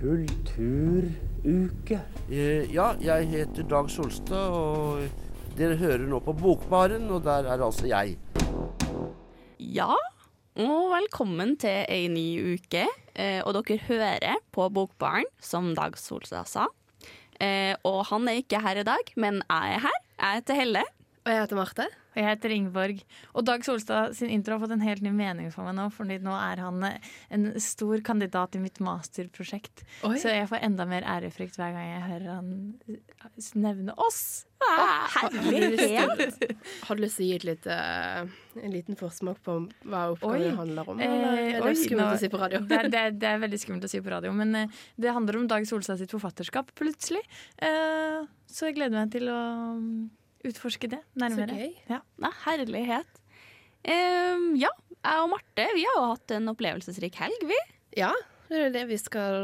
Kulturuke. Eh, Ja, jeg heter Dag Solstad, og dere hører nå på Bokbaren, og der er altså jeg. Ja, og velkommen til ei ny uke. Eh, og dere hører på Bokbaren, som Dag Solstad sa. Eh, og han er ikke her i dag, men jeg er her. Jeg heter Helle. Og jeg heter Marte. Og jeg heter Ingeborg. Og Dag Solstad sin intro har fått en helt ny mening for meg nå, for nå er han eh, en stor kandidat i mitt masterprosjekt. Oi. Så jeg får enda mer ærefrykt hver gang jeg hører han eh, nevne oss. Herlighet! Har du lyst til å gi et lite, en liten forsmak på hva oppgaven handler om? Eh, Eller er det oi, skummelt nå- å si på radio? Det er, det, er, det er veldig skummelt å si på radio, men eh, det handler om Dag Solstad sitt forfatterskap, plutselig. Eh, så jeg gleder meg til å utforske det nærmere. Så gøy. Ja. Nei, herlighet. Um, ja, jeg og Marte vi har jo hatt en opplevelsesrik helg, vi. Ja, det er det vi skal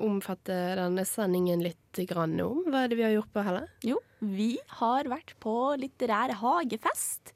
omfatte denne sendingen litt grann om. Hva er det vi har gjort på Helle? Jo, vi har vært på litterær hagefest.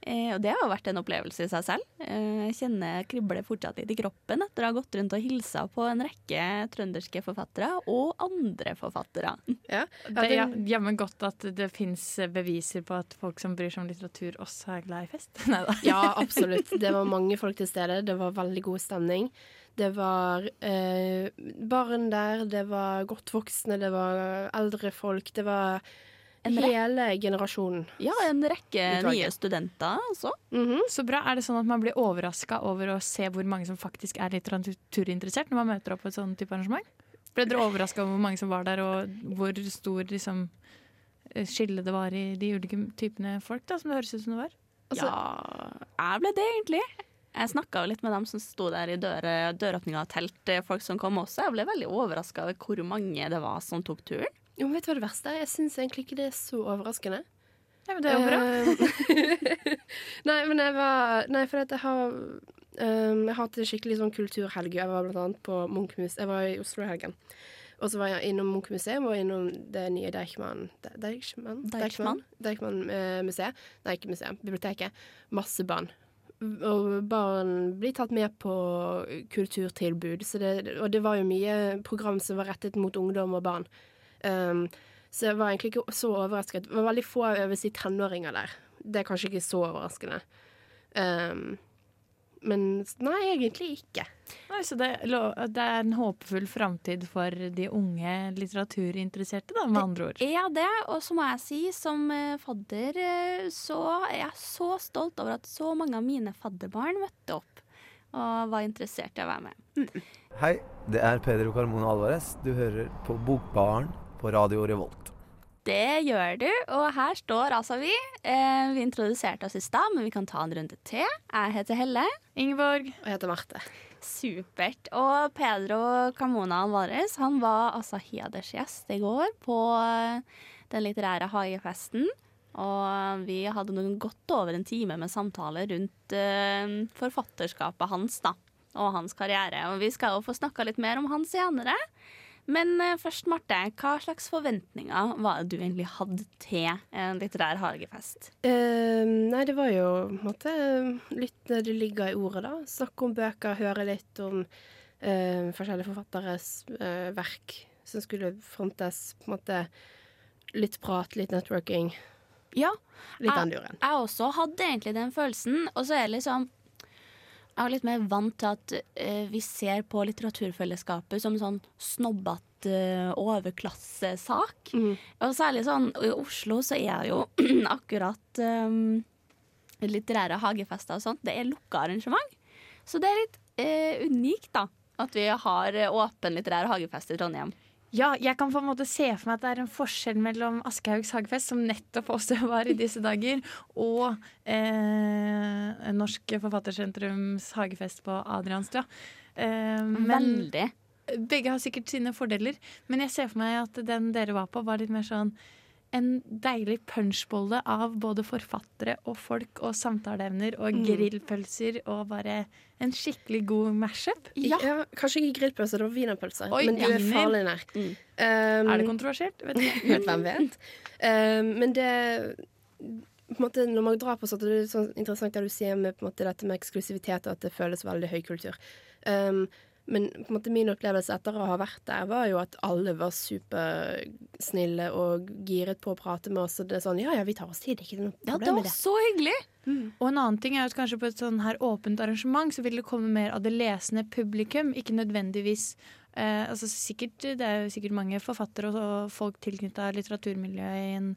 Eh, og det har jo vært en opplevelse i seg selv. Eh, jeg kjenner kribler fortsatt litt i kroppen etter å ha gått rundt og hilsa på en rekke trønderske forfattere og andre forfattere. Ja, Det er jammen godt at det fins beviser på at folk som bryr seg om litteratur, også er glad i fest. Neida. Ja, absolutt. Det var mange folk til stede. Det var veldig god stemning. Det var eh, barn der, det var godt voksne, det var eldre folk. Det var hele generasjonen. Ja, en rekke Utvalget. nye studenter, altså. -hmm. Så bra. Er det sånn at man blir overraska over å se hvor mange som faktisk er litteraturinteressert når man møter opp på et sånt type arrangement? Ble dere overraska over hvor mange som var der, og hvor stor liksom, eh, skille det var i de ulike typene folk, da, som det høres ut som det var? Altså- ja, jeg ble det egentlig. Jeg snakka litt med dem som sto der i døråpninga av telt, folk som kom også. Jeg ble veldig overraska over hvor mange det var som tok turen. Jo, men vet du hva det verste er? Jeg syns egentlig ikke det er så overraskende. Ja, men det er jo bra. Eh, nei, men jeg var Nei, for jeg har um, Jeg har hatt en skikkelig sånn kulturhelg. Jeg var blant annet på Munchmuseet. Jeg var i Oslo i helgen. Og så var jeg innom Munchmuseet og innom det nye Deichman De- Deichman? Deichman? Deichman-museet. Nei, ikke museet. Biblioteket. Masse barn. Og barn blir tatt med på kulturtilbud. Så det, og det var jo mye program som var rettet mot ungdom og barn. Um, så jeg var egentlig ikke så overrasket. Det var veldig få over si tenåringer der. Det er kanskje ikke så overraskende. Um, men nei, egentlig ikke. Nei, så det, det er en håpefull framtid for de unge litteraturinteresserte, da, med andre ord. Ja, det, og så må jeg si, som eh, fadder, eh, så er jeg så stolt over at så mange av mine fadderbarn møtte opp og var interessert i å være med. Hei, det er Pedro Carmona Alvarez. Du hører på Bokbaren på Radio Revolt. Det gjør du, og her står altså vi. Eh, vi introduserte oss i stad, men vi kan ta en runde til. Jeg heter Helle. Ingeborg, Og jeg heter Marte. Supert. Og Pedro Camona Alvarez han var altså hedersgjest i går på eh, den litterære hagefesten. Og vi hadde noen godt over en time med samtale rundt eh, forfatterskapet hans da, og hans karriere. Og vi skal jo få snakka litt mer om han senere. Men eh, først, Marte, hva slags forventninger var det du egentlig hadde til en litterær hagefest? Eh, nei, det var jo på en måte litt det det ligger i ordet, da. Snakke om bøker, høre litt om eh, forskjellige forfatteres eh, verk som skulle frontes. På en måte litt prat, litt networking. Ja, Litt jeg, jeg også hadde egentlig den følelsen. Og så er det liksom Jeg er litt mer vant til at uh, vi ser på litteraturfellesskapet som sånn snobbete uh, overklassesak. Mm. Og særlig sånn i Oslo så er jo akkurat um, litterære hagefester og sånt. Det er lukka arrangement. Så det er litt uh, unikt, da. At vi har eh, åpen litterær hagefest i Trondheim. Ja, jeg kan på en måte se for meg at det er en forskjell mellom Aschehougs hagefest, som nettopp også var i disse dager, og eh, Norsk Forfattersentrums hagefest på Adrianstua. Eh, Veldig. begge har sikkert sine fordeler, men jeg ser for meg at den dere var på, var litt mer sånn en deilig punchbolle av både forfattere og folk og samtaleevner og Mm. grillpølser og bare en skikkelig god mashup. Ja. kanskje ikke grillpølser, det var wienerpølser. Men du er farlig nær. Um, Er det kontroversielt? Vet ikke. Vet hvem vet. Um, men det på en måte, Når man drar på sånt, det er sånn interessant det du sier med på en måte, dette med eksklusivitet, og at det føles veldig høykultur. Um, men på en måte min opplevelse etter å ha vært der, var jo at alle var supersnille og giret på å prate med oss. Og det er sånn Ja, ja, vi tar oss tid. Ikke noe Ja, det var med det. så hyggelig! Og en annen ting er at kanskje på et sånn her åpent arrangement så vil det komme mer av det lesende publikum, ikke nødvendigvis eh, altså sikkert, Det er jo sikkert mange forfattere og, folk tilknytta litteraturmiljøet i en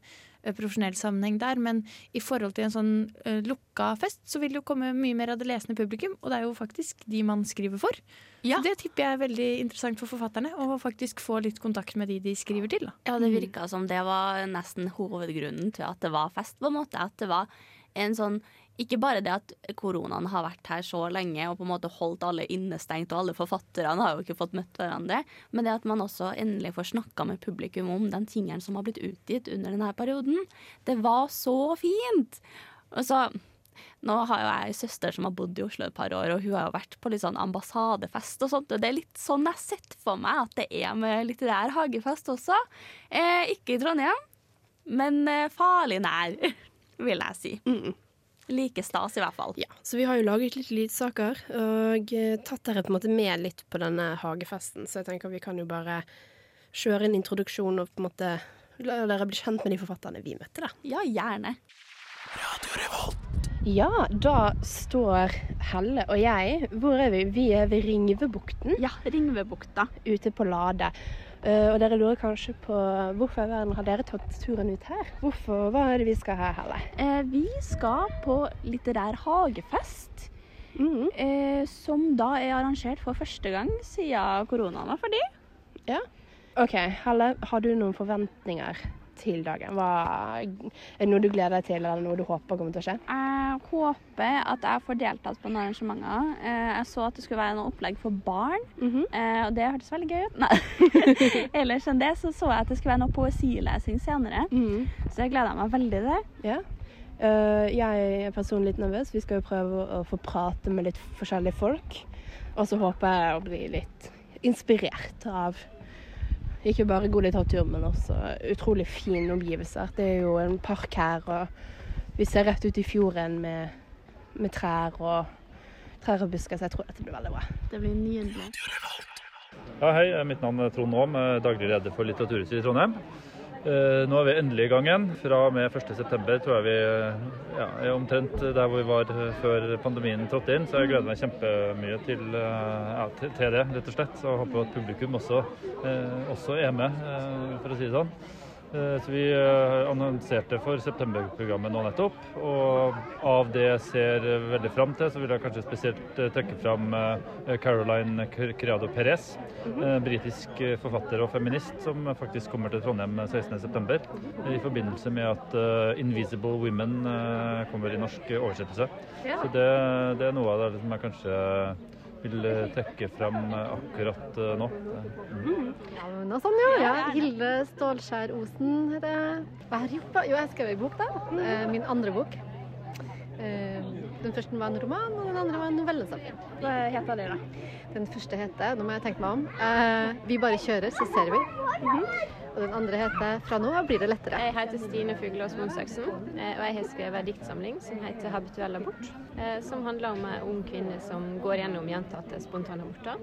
profesjonell sammenheng der, men i forhold til en sånn uh, lukka fest, så vil det jo komme mye mer av det lesende publikum, og det er jo faktisk de man skriver for. Så det tipper jeg er veldig interessant for forfatterne, å faktisk få litt kontakt med de de skriver til. Da. Ja, det virka som det var nesten hovedgrunnen til at det var fest, på en måte. At det var en sånn ikke bare det at koronaen har vært her så lenge og på en måte holdt alle innestengt, og alle forfatterne har jo ikke fått møtt hverandre, men det at man også endelig får snakka med publikum om den tingen som har blitt utgitt under denne perioden. Det var så fint! Og så nå har jo jeg en søster som har bodd i Oslo et par år, og hun har jo vært på litt sånn ambassadefest og sånt. Og det er litt sånn jeg har sett for meg at det er med litterær hagefest også. Eh, ikke i Trondheim, men eh, farlig nær, vil jeg si. Like stas, i hvert fall. Ja, så vi har jo laget litt lydsaker og eh, tatt dere på en måte med litt på denne hagefesten. Så jeg tenker vi kan jo bare kjøre en introduksjon og på en måte la dere bli kjent med de forfatterne vi møtte, da. Ja, gjerne. Ja, da står Helle og jeg Hvor er vi? Vi er ved Ringvebukten. Ja, Ringvebukta. Ute på Lade. Eh, og dere lurer kanskje på hvorfor i verden har dere tatt turen ut her? Hvorfor, Hva er det vi skal her, Helle? Eh, vi skal på litterær hagefest. Mhm. Eh, som da er arrangert for første gang siden koronaen var ferdig. Ja. OK, Helle, har du noen forventninger til dagen? Hva, er det noe du gleder deg til, eller noe du håper kommer til å skje? Jeg håper at jeg får deltatt på noen arrangementer. Eh, jeg så at det skulle være noe opplegg for barn, eh, og det hørtes veldig gøy ut. Nei. Ellers enn det så så jeg at det skulle være noe poesilesing senere, så jeg gleder meg veldig til det. Ja. Eh, jeg er personlig litt nervøs. Vi skal jo prøve å få prate med litt forskjellige folk. Og så håper jeg å bli litt inspirert av ikke bare god litteratur, men også utrolig fine omgivelser. Det er jo en park her, og vi ser rett ut i fjorden med, med trær og trær og busker, så jeg tror dette blir veldig bra. Det blir nydelig. Ja, hei, mitt navn er Trond Aam, daglig leder for Litteraturhuset i Trondheim. Eh, Nå er vi endelig i gang igjen. Fra og med 1.9 tror jeg vi ja, er omtrent der hvor vi var eh, før pandemien trådte inn. Så jeg gleder meg kjempemye til, eh, ja, til, det, rett og slett. Og håper at publikum også, også er med, for å si det sånn. Eh, Så Vi eh, annonserte for septemberprogrammet nå nettopp, og av det jeg ser eh, veldig fram til, så vil jeg kanskje spesielt trekke fram Caroline Criado Perez, eh, britisk forfatter og feminist som faktisk kommer til Trondheim 16.9. i forbindelse med at 'Invisible Women' kommer i norsk oversettelse. Så det, det er noe av det som jeg kanskje vil eh, trekke fram eh, akkurat eh, nå. Mm. Ja, men noe sånn, jo. ja. Hilde Stålskjær Osen heter jeg. Hva har jeg gjort, da? Jo, jeg skrev en bok, da. Min andre bok. Den første var en roman, og den andre var en novellesamling. Hva heter det, da? Den første heter, nå må jeg tenke meg om, eh, 'Vi bare kjører, så ser vi'. Og den andre heter 'Fra nå av blir det lettere'. Jeg heter Stine Fuglås Monsaksen, eh, og jeg har skrevet en diktsamling som heter 'Habituell abort', eh, som handler om en ung kvinne som går gjennom gjentatte spontanaborter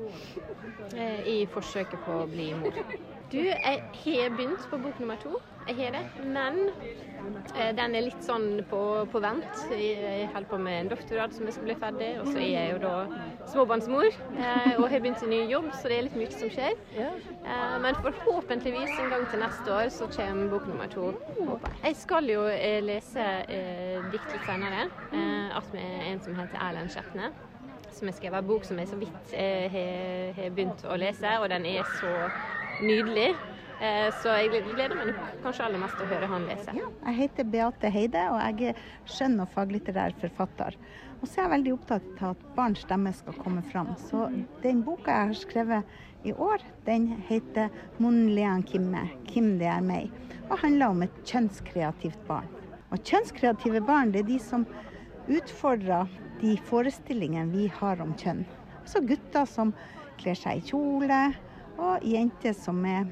eh, i forsøket på å bli mor. Du, jeg har begynt på bok nummer to, jeg har det, men den er litt sånn på, på vent. Jeg holder på med en doktorgrad som jeg skal bli ferdig, og så er jeg jo da småbarnsmor og har begynt en ny jobb, så det er litt mye som skjer. Eh, Men forhåpentligvis en gang til neste år så kommer bok nummer to. jeg. Skal jo eh, lese eh, dikt litt senere, eh, at med en som heter Erlend Skjetne. Som har skrevet en bok som jeg så vidt eh, har begynt å lese, og den er så nydelig. Eh, så jeg gleder meg kanskje aller mest til å høre han lese. Jeg heter Beate Heide, og jeg er skjønn- og faglitterær forfatter. Og så er jeg veldig opptatt av at barns stemme skal komme fram. Så den boka jeg har skrevet i år, den heter 'Mon Lean Kimme'. Kim det er meg. Og handler om et kjønnskreativt barn. Og kjønnskreative barn det er de som utfordrer de forestillingene vi har om kjønn. Altså gutter som kler seg i kjole, og jenter som er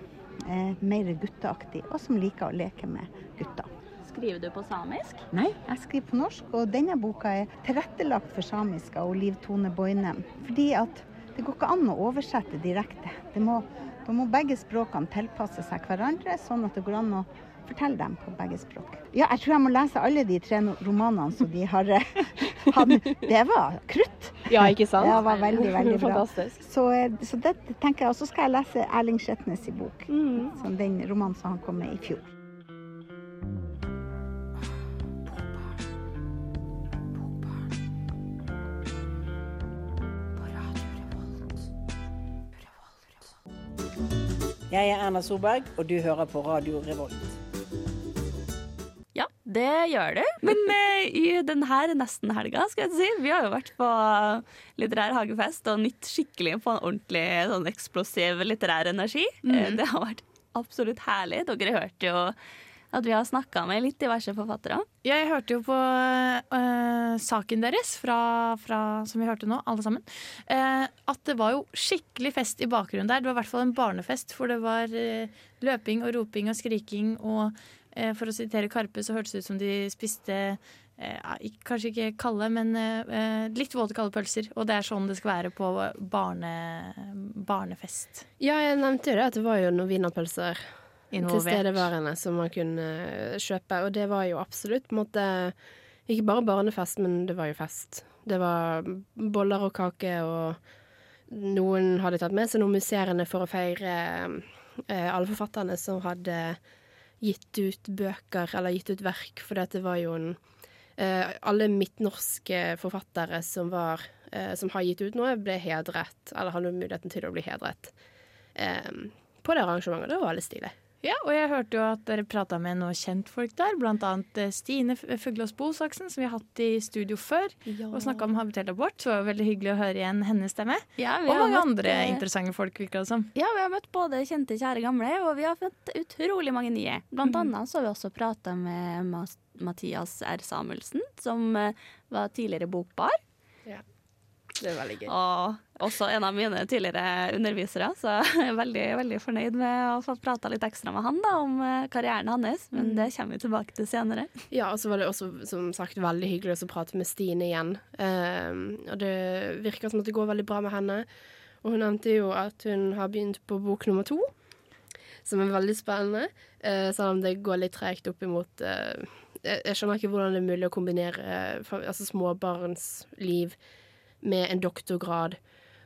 eh, mer gutteaktige, og som liker å leke med gutter. Skriver du på samisk? Nei, jeg skriver på norsk, og denne boka er tilrettelagt for samiske og Liv Tone Boinem. Fordi at det går ikke an å oversette direkte. Det må, da må begge språkene tilpasse seg hverandre, sånn at det går an å fortelle dem på begge språk. Ja, jeg tror jeg må lese alle de tre romanene som de har eh, hatt. Det var krutt. Ja, ikke sant? Det var veldig, veldig bra. Fantastisk. Så, eh, så det tenker jeg. Og så skal jeg lese Erling Skjetnes i bok. Mm. Som den romanen som han kom med i fjor. Jeg er Erna Solberg, og du hører på Radio Revolt. Ja, det gjør du. Men eh, i denne nesten helga, skal jeg si, vi har jo vært på litterær hagefest og nytt skikkelig på en ordentlig sånn eksplosiv litterær energi. Eh, Mhm. Det har vært absolutt herlig. Dere hørte jo at vi har snakka med litt diverse forfattere. Jeg hørte jo på uh, saken deres, fra, fra, som vi hørte nå, alle sammen, Uh, at det var jo skikkelig fest i bakgrunnen der. Det var i hvert fall en barnefest, for det var uh, løping og roping og skriking. Og eh, for å sitere Karpe, så hørtes det ut som de spiste eh, ikke- kanskje ikke kalde, men eh, litt våte kalde pølser. Og det er sånn det skal være på barne, barnefest. Ja, jeg nevnte jo det at det var jo noen wienerpølser Involvert. tilstedeværende som man kunne eh, kjøpe. Og det var jo absolutt på en måte ikke bare barnefest, men det var jo fest. Det var boller og kake, og noen hadde tatt med seg noen musserende for å feire eh, alle forfatterne som hadde gitt ut bøker eller gitt ut verk, for det var jo en eh, Alle midtnorske forfattere som var eh, som har gitt ut noe, ble hedret, eller hadde muligheten til å bli hedret eh, på det arrangementet. Det var veldig stilig. Ja, og jeg hørte jo at dere prata med noen kjentfolk der, annet eh, Stine Fuglås Bosaksen, som vi har hatt i studio før, og snakka om habitert abort. Så det var veldig hyggelig å høre igjen hennes stemme. Ja, og mange møtt, andre eh, interessante folk, virker det som. Ja, vi har møtt både kjente, kjære, gamle, og vi har fått utrolig mange nye. Blant annet så har vi også prata med Mathias R. Samuelsen, som eh, var tidligere bokbar. Det er veldig gøy. Og også en av mine tidligere undervisere, så jeg er veldig, veldig fornøyd med å få prata litt ekstra med han da, om eh, karrieren hans. Men det kommer vi tilbake til senere. Ja, og så var det også som sagt veldig hyggelig å prate med Stine igjen. Ehm, og det virker som at det går veldig bra med henne. Og hun nevnte jo at hun har begynt på bok nummer to, som er veldig spennende. eh, selv om det går litt tregt opp imot eh, jeg, jeg skjønner ikke hvordan det er mulig å kombinere eh, altså småbarnsliv med en doktorgrad,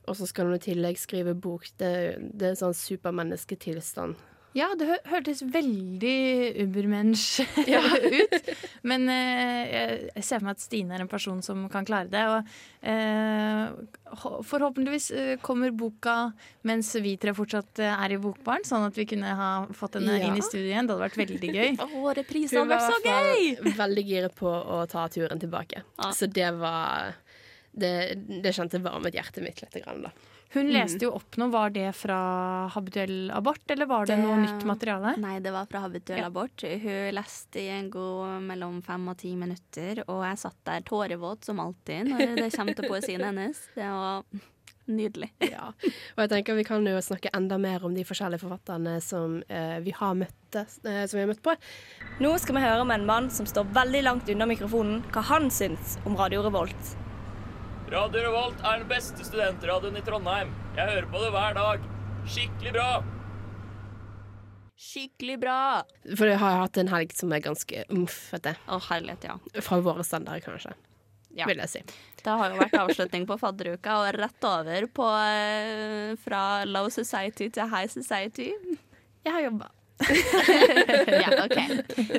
og så skal hun i tillegg skrive bok. Det, det er sånn supermennesketilstand. Ja, det hø hørtes veldig ubermensch ut. Men eh, jeg ser for meg at Stine er en person som kan klare det. Og eh, forhåpentligvis eh, kommer boka mens vi tre fortsatt eh, er i Bokbarn, sånn at vi kunne ha fått henne Ja. inn i studio igjen. Det hadde vært veldig gøy. Å, reprisene hadde vært så gøy! veldig giret på å ta turen tilbake. Så det var Det, det kjente varmet hjertet mitt litt. Grann, da. Hun Mm. leste jo opp noe. Var det fra habituell abort, eller var det, noe nytt materiale? Nei, det var fra habituell abort. Hun leste i en god mellom fem og ti minutter, og jeg satt der tårevåt som alltid når det kommer til poesien hennes. Det var nydelig. Ja. Og jeg tenker vi kan jo snakke enda mer om de forskjellige forfatterne som eh, vi har møtt, eh, som vi har møtt på. Nå skal vi høre med en mann som står veldig langt unna mikrofonen, hva han syns om Radio Revolt. Radio Revolt er den beste studentradioen i Trondheim. Jeg hører på det hver dag. Skikkelig bra. Skikkelig bra. For jeg har hatt en helg som er ganske umfete. Å, herlighet, ja. Fra våre standarder, kanskje. Ja. Vil jeg si. Det har jo vært avslutning på fadderuka, og rett over på eh, fra low society til high society. Jeg har jobba. ja, OK.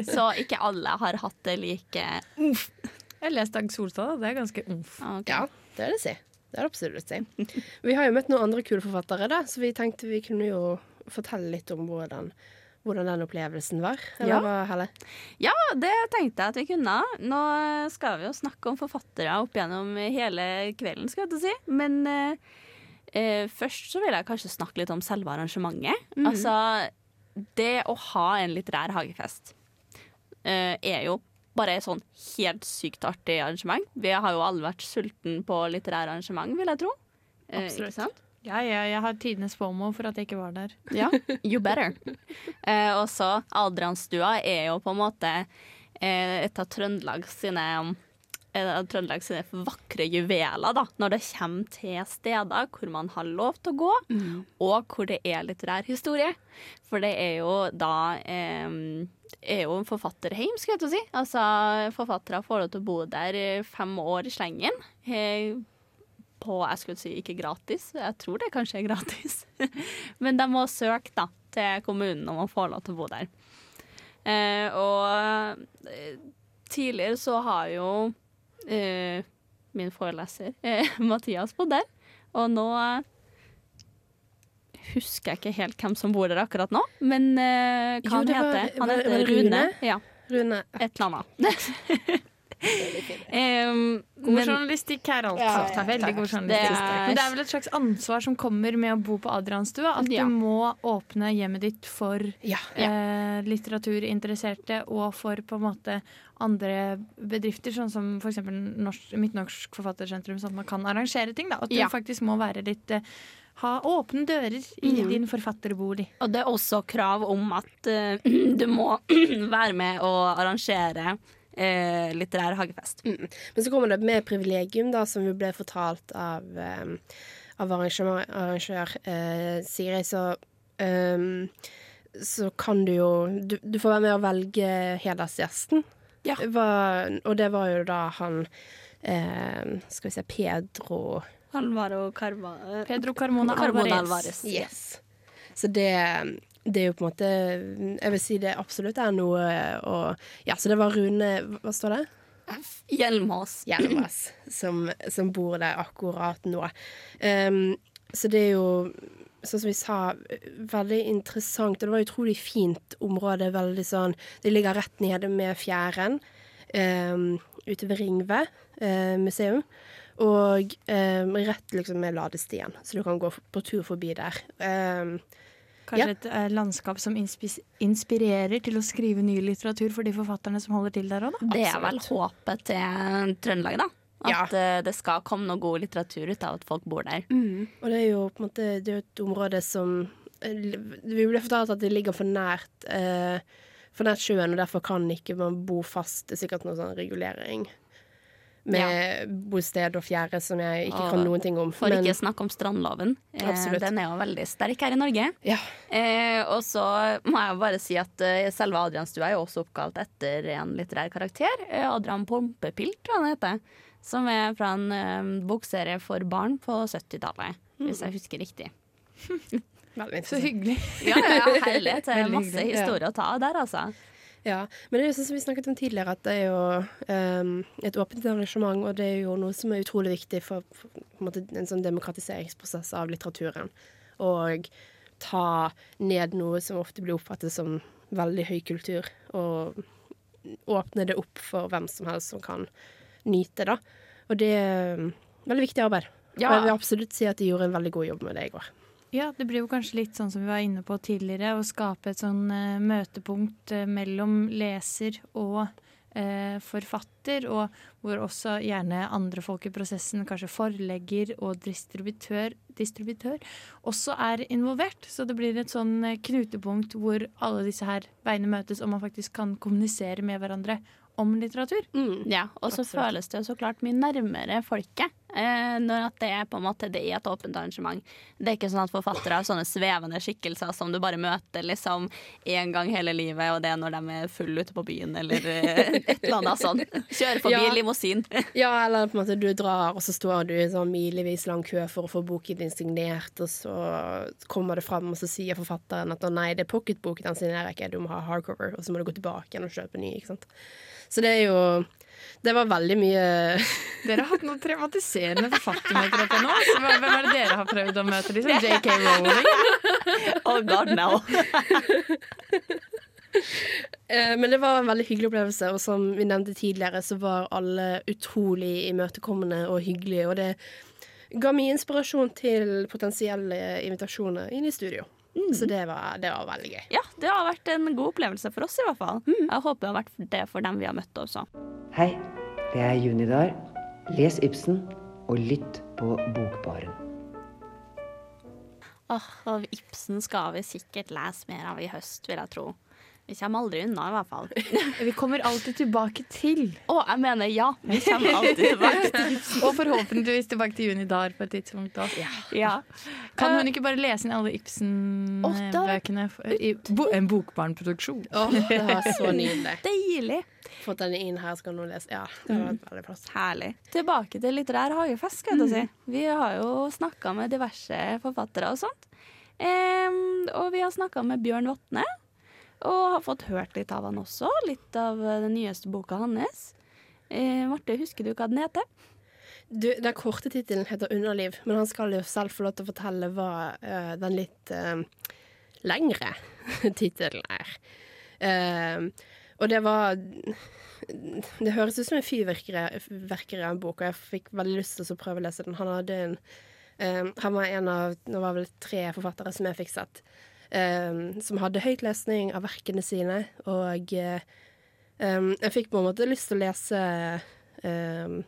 Så ikke alle har hatt det like umf. Jeg har lest Dag Solstad, det er ganske umf. Ja, det er det si. Det er det absolutt si. Vi har jo møtt noen andre kule forfattere, da, så vi tenkte vi kunne jo fortelle litt om hvordan, hvordan den opplevelsen var? Eller Ja. hva, Helle? Ja, det tenkte jeg at vi kunne. Nå skal vi jo snakke om forfattere opp gjennom hele kvelden, skal jeg til å si. Men eh, eh, først så vil jeg kanskje snakke litt om selve arrangementet. Mm. Altså, det å ha en litterær hagefest eh, er jo bare et sånn helt sykt artig arrangement. Vi har jo alle vært sulten på litterære arrangement, vil jeg tro. Eh, Absolutt. Sant? Ja, ja, jeg har tidenes FOMO for at jeg ikke var der. Ja, you better. Eh, og så Adrianstua er jo på en måte eh, et av Trøndelag sine et av Trøndelag sine vakre juveler, da, når det kommer til steder hvor man har lov til å gå, og hvor det er litterær historie. For det er jo da eh, er jo en forfatterheim, skal jeg til å si. Altså, forfattere får lov til å bo der fem år i slengen. Eh, på jeg skulle si ikke gratis, jeg tror det kanskje er gratis. Men de må søke da, til kommunen om å få lov til å bo der. Eh, og eh, tidligere så har jo eh, min foreleser eh, Mathias bodde der. Og nå eh, husker jeg ikke helt hvem som bor der akkurat nå, men eh, hva Jo, han heter Han heter Rune. Rune? Ja. Rune. Et eller annet. Um, God men- journalistikk her, altså. Ja, ja, Veldig takk. god Det journalistikk. er- Men det er vel et slags ansvar som kommer med å bo på Adrianstua. At Ja. du må åpne hjemmet ditt for Ja. eh, litteraturinteresserte og for på en måte andre bedrifter, sånn som f.eks. Midtnorsk Forfattersentrum, sånn at man kan arrangere ting. Da. At du faktisk må være litt eh, ha åpne dører i ja. din forfatterbolig. Og det er også krav om at uh, du må være med og arrangere eh, litterær hagefest. Mm. Men så kommer det med privilegium, da, som vi ble fortalt av, um, av arrangør, arrangør eh, Siri, så um, så kan du jo du, du får være med å velge hedersgjesten. Hva- og det var jo da han eh, Skal vi se Pedro Alvaro Carva Pedro Carmona Carmona Alvarez. Alvarez. Yes. Så det, det er jo på en måte Jeg vil si det absolutt er noe å Ja, så det var Rune Hva står det? Hjelmås. Hjelmås som, som bor der akkurat nå. Um, så det er jo, sånn som vi sa, veldig interessant. Og det var et utrolig fint område. Veldig sånn Det ligger rett nede med fjæren um, ute ved Ringve uh, museum. Og um, rett liksom med ladestien, så du kan gå på tur forbi der. Um, Kanskje ja. et eh, landskap som inspis inspirerer til å skrive ny litteratur for de forfatterne som holder til der òg, da. Det er vel håpet til Trøndelag, da. At eh, det skal komme noe god litteratur ut av at folk bor der. Mm. Og det er jo på en måte Det er jo et område som eh, Vi ble fortalt at det ligger for nært eh, For nært sjøen, og derfor kan ikke man bo fast. Det er sikkert noe sånn regulering med bosted og fjære som jeg ikke Og kan noen ting om. For men- ikke snakke om strandloven. Eh, Absolutt. den er jo veldig sterk her i Norge. Eh, og så må jeg bare si at eh, selve Adrianstua er jo også oppkalt etter en litterær karakter. Eh, Adrian Pompepilt, tror jeg han heter. Som er fra en eh, bokserie for barn på 70-tallet, hvis jeg husker riktig. Så hyggelig. Ja, ja, ja, herlighet. Er masse historier historie å ta av der, altså. Ja, men det er jo sånn som vi snakket om tidligere, at det er jo um, et åpent arrangement, og det er jo noe som er utrolig viktig for, for på en, måte, en sånn demokratiseringsprosess av litteraturen. Og ta ned noe som ofte blir oppfattet som veldig høy kultur, og åpne det opp for hvem som helst som kan nyte, da. Og det er um, veldig viktig arbeid. Ja. Og jeg vil absolutt si at de gjorde en veldig god jobb med det i går. Ja, det blir jo kanskje litt sånn som vi var inne på tidligere, å skape et sånn uh, møtepunkt uh, mellom leser og uh, forfatter, og hvor også gjerne andre folk i prosessen, kanskje forlegger og distributør, distributør, også er involvert. Så det blir et sånn knutepunkt hvor alle disse her veiene møtes, og man faktisk kan kommunisere med hverandre om litteratur. Ja, og så føles det jo så klart mye nærmere folket. Eh, når at det er på en måte det er et åpent arrangement. Det er ikke sånn at forfattere har sånne svevende skikkelser som du bare møter liksom én gang hele livet, og det er når de er fulle ute på byen, eller eh, et eller annet sånn. Kjører forbi Ja. limousin. Ja, eller på en måte du drar, og så står du i sånn milevis lang kø for å få boken din signert, og så kommer det fram, og så sier forfatteren at å nei, det er pocketboken, den signerer ikke, du må ha hardcover, og så må du gå tilbake igjen og kjøpe ny, ikke sant. Så det er jo Det var veldig mye Dere har hatt noen traumatiserende forfattermøter oppe nå. Så Hvem er det dere har prøvd å møte? Liksom JK Rowling? oh God, no. Eh, Men det var en veldig hyggelig opplevelse, og som vi nevnte tidligere, så var alle utrolig imøtekommende og hyggelige, og det ga mye inspirasjon til potensielle invitasjoner inn i studio. Så det var, det var veldig gøy. Ja, det har vært en god opplevelse for oss i hvert fall. Jeg håper det har vært det for dem vi har møtt også. Hei, det er Junidar. Les Ibsen og lytt på Bokbaren. Åh, og Ibsen skal vi sikkert lese mer av i høst, vil jeg tro. Vi kommer aldri unna, i hvert fall. Vi kommer alltid tilbake til. Å, jeg mener ja. Vi kommer alltid tilbake til Og forhåpentligvis tilbake til Junidar på et tidspunkt òg. Ja. Kan hun ikke bare lese inn alle Ibsen-bøkene? bo En bokbarnproduksjon. Åh, det var så nydelig. Deilig. Fått den inn her, skal noen lese. Ja, det var veldig plass. Herlig. Tilbake til litterær hagefest, skal jeg mm. si. Vi har jo snakka med diverse forfattere og sånt. Um, og vi har snakka med Bjørn Vatne, og har fått hørt litt av han også. Litt av den nyeste boka hans. Eh, Marte, husker du hva den heter? Du, den korte tittelen heter 'Underliv', men han skal jo selv få lov til å fortelle hva uh, den litt uh, lengre tittelen er. Uh, og det var Det høres ut som en fyrverkeri av en bok, og jeg fikk veldig lyst til å prøve å lese den. Han en eh, Han var en av Det var vel tre forfattere som jeg fikk sett, eh, som hadde høytlesning av verkene sine, og eh, jeg fikk på en måte lyst til å lese eh,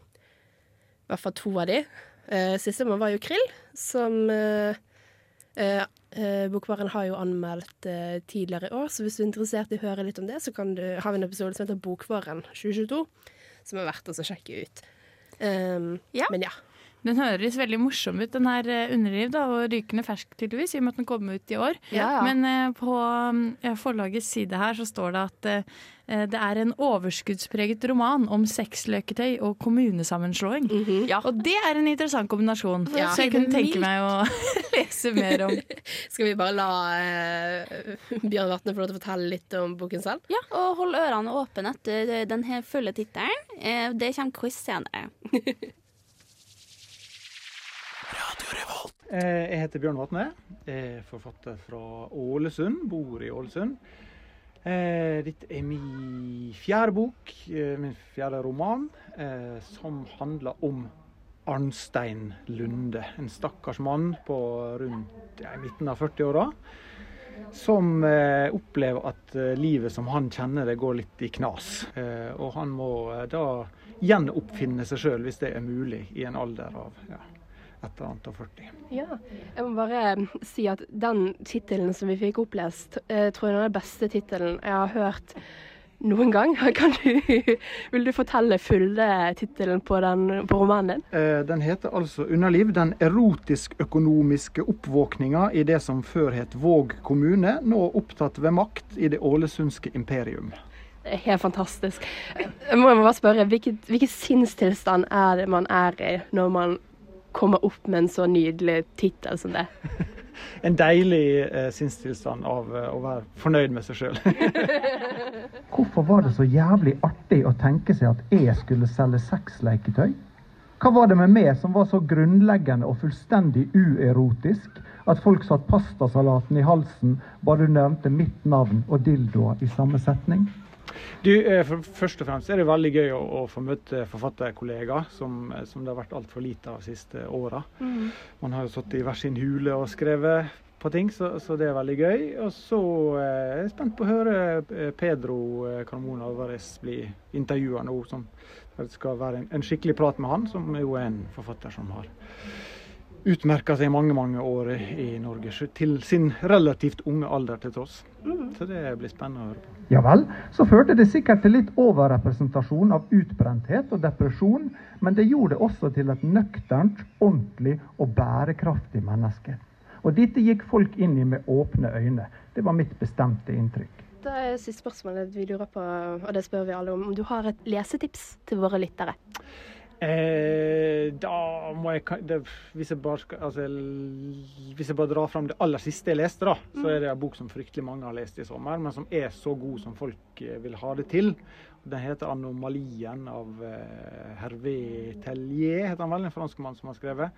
i hvert fall to av de. Uh, Sistemann var jo Krill, som uh, uh, Bokbaren har jo anmeldt uh, tidligere i år, så hvis du er interessert i å høre litt om det, så kan du, har vi en episode som heter Bokbaren 2022, som er verdt å sjekke ut. Um, Men ja. Den høres veldig morsom ut, den her eh, Underliv, da, og rykende fersk tydeligvis, i og med at den kom ut i år. Ja, ja. Men eh, på eh, forlagets side her så står det at eh, det er en overskuddspreget roman om sexløketøy og kommunesammenslåing. Og det er en interessant kombinasjon, Ja. så jeg kunne tenke meg å lese mer om. Skal vi bare la uh, Bjørn Vatne få lov til å fortelle litt om boken selv? Ja, og hold ørene åpne etter den her fulle tittelen. Eh, Det kommer quiz senere. Eh, Jeg heter Bjørn Vatne. Jeg er forfatter fra Ålesund, bor i Ålesund. Eh, Dette er min fjerde bok, eh, min fjerde roman, som handler om Arnstein Lunde. En stakkars mann på rundt ja, midten av 40-åra. Som eh, opplever at eh, livet som han kjenner det, går litt i knas. Eh, og han må da gjenoppfinne seg sjøl, hvis det er mulig, i en alder av ja, et eller annet og 40. Ja. Jeg må bare eh, si at den tittelen som vi fikk opplest, eh, tror jeg er den beste tittelen jeg har hørt noen gang. Kan du, vil du fortelle fulle tittelen på, på romanen din? Eh, Den heter altså 'Underliv'. Den erotisk-økonomiske oppvåkninga i det som før het Våg kommune, nå opptatt ved makt i det ålesundske imperium. Det er helt fantastisk. Jeg må jeg må bare spørre, hvilket, hvilken sinnstilstand er det man er i når man kommer opp med en så nydelig tittel som det? En deilig eh, sinnstilstand av eh, å være fornøyd med seg sjøl. Hvorfor var det så jævlig artig å tenke seg at jeg skulle selge sexleketøy? Hva var det med meg som var så grunnleggende og fullstendig uerotisk at folk satt pastasalaten i halsen bare du nevnte mitt navn og dildoer i samme setning? Du, eh, Først og fremst er det veldig gøy å, å få møte forfatterkollegaer, som, eh, som det har vært altfor lite av de siste åra. Mm. Man har jo sittet i hver sin hule og skrevet på ting, så, så det er veldig gøy. Og så eh, er jeg spent på å høre eh, Pedro eh, Carmona Alvarez bli intervjua nå. Som, det skal være en, en skikkelig prat med han, som jo er en forfatter som har utmerka seg i mange mange år i Norge, til sin relativt unge alder til tross. Så det blir spennende å høre på. Ja vel, så førte det sikkert til litt overrepresentasjon av utbrenthet og depresjon, men det gjorde det også til et nøkternt, ordentlig og bærekraftig menneske. Og dette gikk folk inn i med åpne øyne. Det var mitt bestemte inntrykk. Da er siste spørsmålet vi lurer på, og det spør vi alle om. Om du har et lesetips til våre lyttere? Eh, da må jeg det, hvis, jeg bare skal, altså, hvis jeg bare drar fram det aller siste jeg leste, da, så er det en bok som fryktelig mange har lest i sommer, men som er så god som folk eh, vil ha det til. Den heter 'Anomalien' av eh, Hervé Tellier, heter han vel, en franskmann som har skrevet.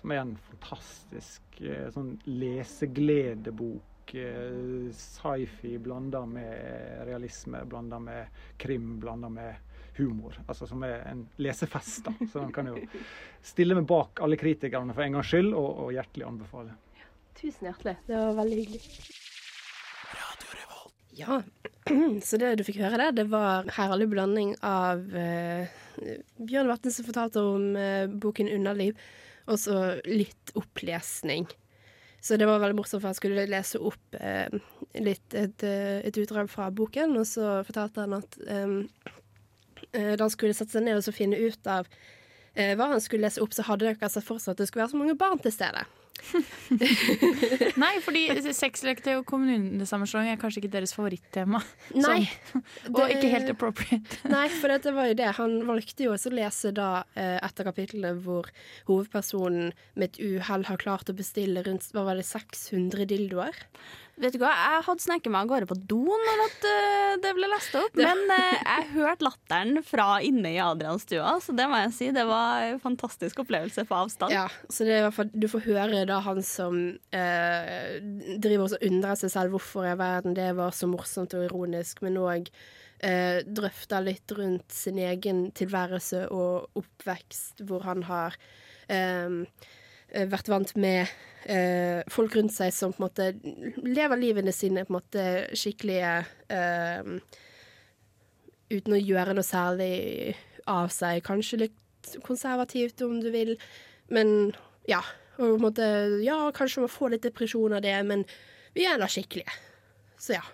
som er en fantastisk eh, sånn lesegledebok. eh, Sci-fi blanda med realisme, blanda med krim, blanda med humor. Altså Som er en lesefest. da. Så den kan jo stille meg bak alle kritikerne for en gangs skyld, og, og hjertelig anbefale. Tusen hjertelig. Det var veldig hyggelig. Ja, så det du fikk høre der, det var herlig blanding av eh, Bjørn Vatne som fortalte om eh, boken 'Underliv', og så litt opplesning. Så det var veldig morsomt, for han skulle lese opp eh, litt et, eh, et utdrag fra boken, og så fortalte han at eh, da han skulle sette seg ned og så finne ut av eh, hva han skulle lese opp, så hadde dere altså for seg at det skulle være så mange barn til stede. Nei, fordi sexleketøy og kommunesammenslåing er kanskje ikke deres favorittema. Nei. Sånn. Og ikke helt appropriate. Nei, for dette var jo det. Han valgte jo også å lese da eh, et av kapitlene hvor hovedpersonen med et uhell har klart å bestille rundt hva var det, 600 dildoer. Vet du hva, Jeg hadde sneket meg av gårde på do når at, eh, det ble lest opp, men uh, jeg hørte latteren fra inne i Adrianstua, så det må jeg si. Det var en fantastisk opplevelse på avstand. Ja, så det er fall, Du får høre da han som uh, driver og undrer seg selv hvorfor i verden det var så morsomt og ironisk, men òg drøfter litt rundt sin egen tilværelse og oppvekst, hvor han har eh, vært vant med eh, folk rundt seg som på en måte lever livene sine på en måte skikkelige eh, Uten å gjøre noe særlig av seg. Kanskje litt konservativt, om du vil, men ja. Og på en måte, ja, kanskje man får litt depresjon av det, men vi er da skikkelige. Så ja.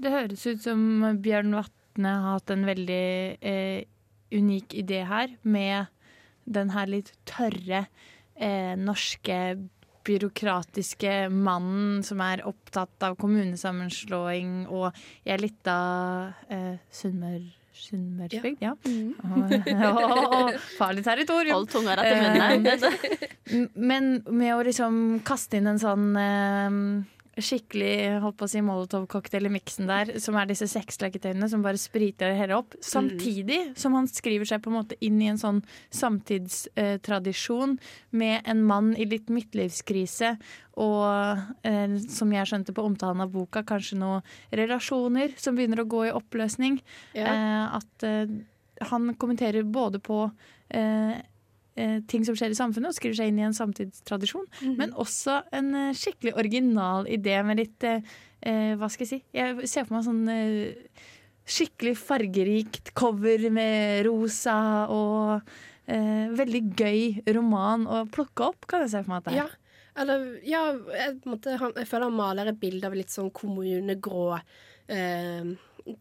Det høres ut som Bjørn Vatne har hatt en veldig eh, unik idé her, med den her litt tørre eh, norske byråkratiske mannen som er opptatt av kommunesammenslåing og jeg er litt av eh, Sunnmør... Sunnmørsbygd, ja. Åh, farlig territorium. Hold tunga rett i munnen. Eh, Men med å liksom kaste inn en sånn eh, skikkelig holdt på å si molotov-cocktail i miksen der, som er disse sexleketøyene som bare spriter det hele opp. Samtidig som han skriver seg på en måte inn i en sånn samtidstradisjon med en mann i litt midtlivskrise og, eh, som jeg skjønte på omtalen av boka, kanskje noen relasjoner som begynner å gå i oppløsning. Ja. Eh, at eh, han kommenterer både på eh, eh, ting som skjer i samfunnet, og skriver seg inn i en samtidstradisjon. Mm. Men også en eh, skikkelig original idé med litt eh, eh, Hva skal jeg si? Jeg ser for meg sånn eh, skikkelig fargerikt cover med rosa og eh, veldig gøy roman å plukke opp, kan jeg se for meg at det er. Ja. Eller, ja, jeg, måtte, han, jeg føler han maler et bilde av litt sånn kommunegrå eh,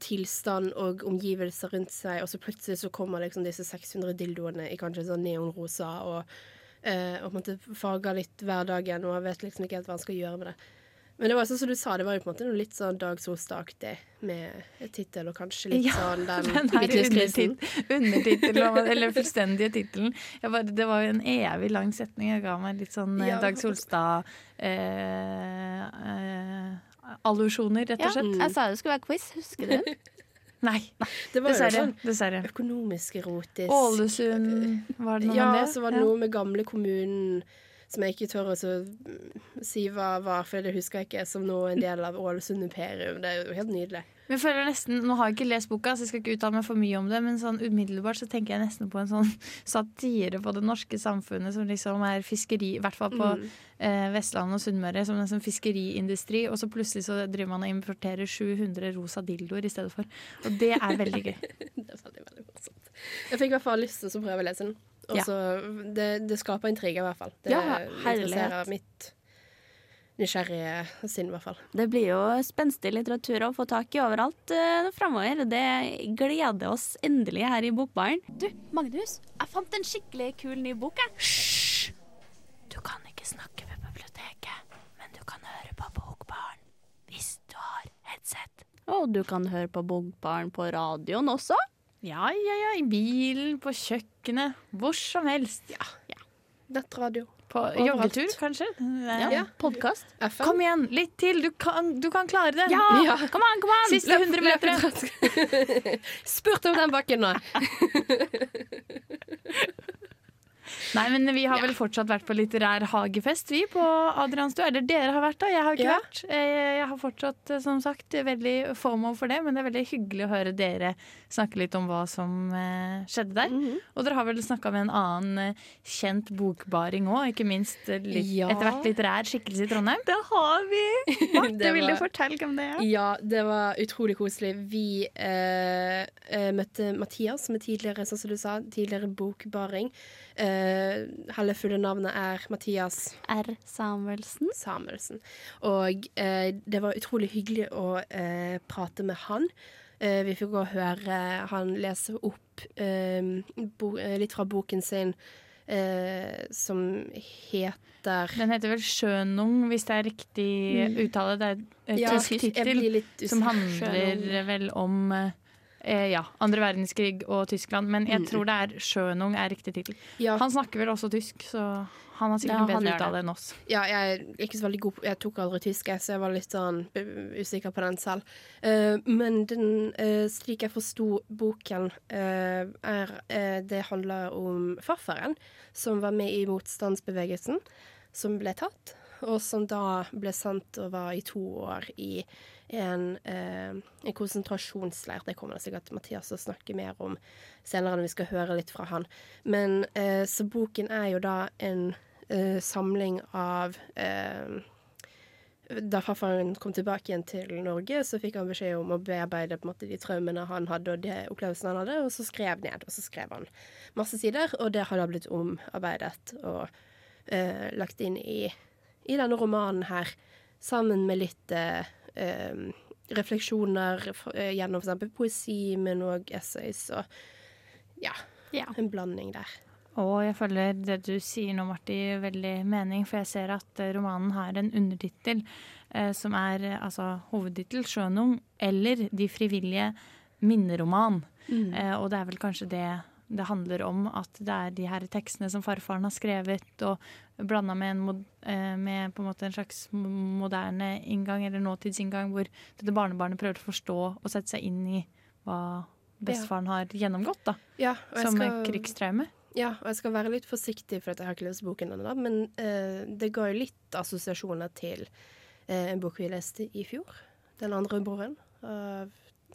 tilstand og omgivelser rundt seg, og så plutselig så kommer liksom disse 600 dildoene i kanskje sånn neonrosa og, eh, og på en måte farger litt hverdagen, og jeg vet liksom ikke helt hva han skal gjøre med det. Men det var sånn som du sa, det var jo på en måte noe litt sånn Dag Solstad-aktig med tittel, og kanskje litt Ja, sånn den den midtlivskrisen. eller fullstendige tittelen. Det var jo en evig lang setning. Jeg ga meg litt sånn eh, Ja. Dag Solstad eh, eh, Allusjoner, rett og slett. jeg sa det skulle være quiz, husker du den? Nei, Det var dessverre. sånn dessverre. økonomisk erotisk. Ålesund, var det noe ja, med det? så var det noe med gamle kommunen som jeg ikke tør å si hva var, for det husker jeg ikke, som nå en del av Ålesund imperium. Det er jo helt nydelig. Men jeg føler nesten, Nå har jeg ikke lest boka, så jeg skal ikke uttale meg for mye om det, men sånn umiddelbart så tenker jeg nesten på en sånn satire på det norske samfunnet som liksom er fiskeri, i hvert fall på Mm. eh, Vestlandet og Sunnmøre, som en sånn fiskeriindustri, og så plutselig så driver man og importerer 700 rosa dildoer i stedet for. Og det er veldig gøy. det er veldig, veldig morsomt. Jeg fikk i hvert fall lyst til å prøve å lese den. Og Ja. så det, det skaper intriger, i hvert fall. Det Ja, interesserer herlighet. mitt nysgjerrige sinn, i hvert fall. Det blir jo spenstig litteratur å få tak i overalt uh, framover. Det gleder oss endelig her i Bokbaren. Du, Magnus, jeg fant en skikkelig kul ny bok, jeg. Hysj! Du kan ikke snakke ved biblioteket, men du kan høre på Bokbaren hvis du har headset. Og du kan høre på Bokbaren på radioen også. Ja, ja, ja. I bilen, på kjøkkenet, hvor som helst. Ja. Nettradio. På Overalt. joggetur, kanskje? Ja, podkast. Kom igjen, litt til. Du kan, du kan klare det. Ja, kom an, kom an! Siste 100 meter. Spurt om den bakken nå! Nei, men vi har vel fortsatt vært på litterær hagefest, vi, på Adrianstua. Eller dere har vært da, jeg har ikke Ja. vært. Jeg har fortsatt, eh, som sagt, veldig fomo for det, men det er veldig hyggelig å høre dere snakke litt om hva som eh, skjedde der. Mhm. Og dere har vel snakka med en annen eh, kjent bokbaring òg, ikke minst litt, Ja. etter hvert litterær skikkelse i Trondheim. Det har vi! Marte, Det vil du fortelle hvem det er? Ja, det var utrolig koselig. Vi eh, eh, møtte Mathias, som er tidligere, sånn som du sa, tidligere bokbaring. Eh, hele fulle navnet er Mathias R. Samuelsen. Samuelsen. Og eh, det var utrolig hyggelig å eh, prate med han. Eh, vi fikk òg høre han lese opp bo, litt fra boken sin eh, som heter Den heter vel 'Sjønung', hvis det er riktig Mm. uttale. Det er et Ja, tysk tittel som handler vel om eh, ja, andre verdenskrig og Tyskland. Men jeg Mm. tror det er 'Sjønung' er riktig tittel. Ja. Han snakker vel også tysk, så han har sikkert Ja, bedre uttale det. enn oss. Ja, jeg er ikke så veldig god på Jeg tok aldri tysk, så jeg var litt sånn usikker på den selv. Uh, men den, uh, slik jeg forsto boken, uh, er eh, Det handler om farfaren som var med i motstandsbevegelsen, som ble tatt, og som da ble sendt og var i to år i en, eh, en konsentrasjonsleir. Det kommer det sikkert Mathias til å snakke mer om senere når vi skal høre litt fra han. Men eh, så boken er jo da en eh, samling av eh, Da farfaren kom tilbake igjen til Norge, så fikk han beskjed om å bearbeide på en måte de traumene han hadde, og de opplevelsene han hadde, og så skrev ned. Og så skrev han masse sider, og det har da blitt omarbeidet og eh, lagt inn i, i denne romanen her, sammen med litt eh, eh, refleksjoner eh, gjennom f.eks. poesi, men òg essays og ja, en blanding der. Og jeg føler det du sier nå, Marti, veldig mening, for jeg ser at eh, romanen har en undertittel eh, som er eh, altså hovedtittel 'Sjønung' eller 'De frivillige minneroman'. Mm. Eh, og det er vel kanskje det det handler om, at det er de her tekstene som farfaren har skrevet, og blanda med, en eh, med på en en slags moderne inngang, eller nåtidsinngang, hvor dette barnebarnet prøver å forstå og sette seg inn i hva bestefaren har gjennomgått, da. Ja, som skal- krigstraume. Ja, og jeg skal være litt forsiktig, for at jeg har ikke lest boken ennå, men eh, det ga jo litt assosiasjoner til eh, en bok vi leste i fjor. 'Den andre broren' av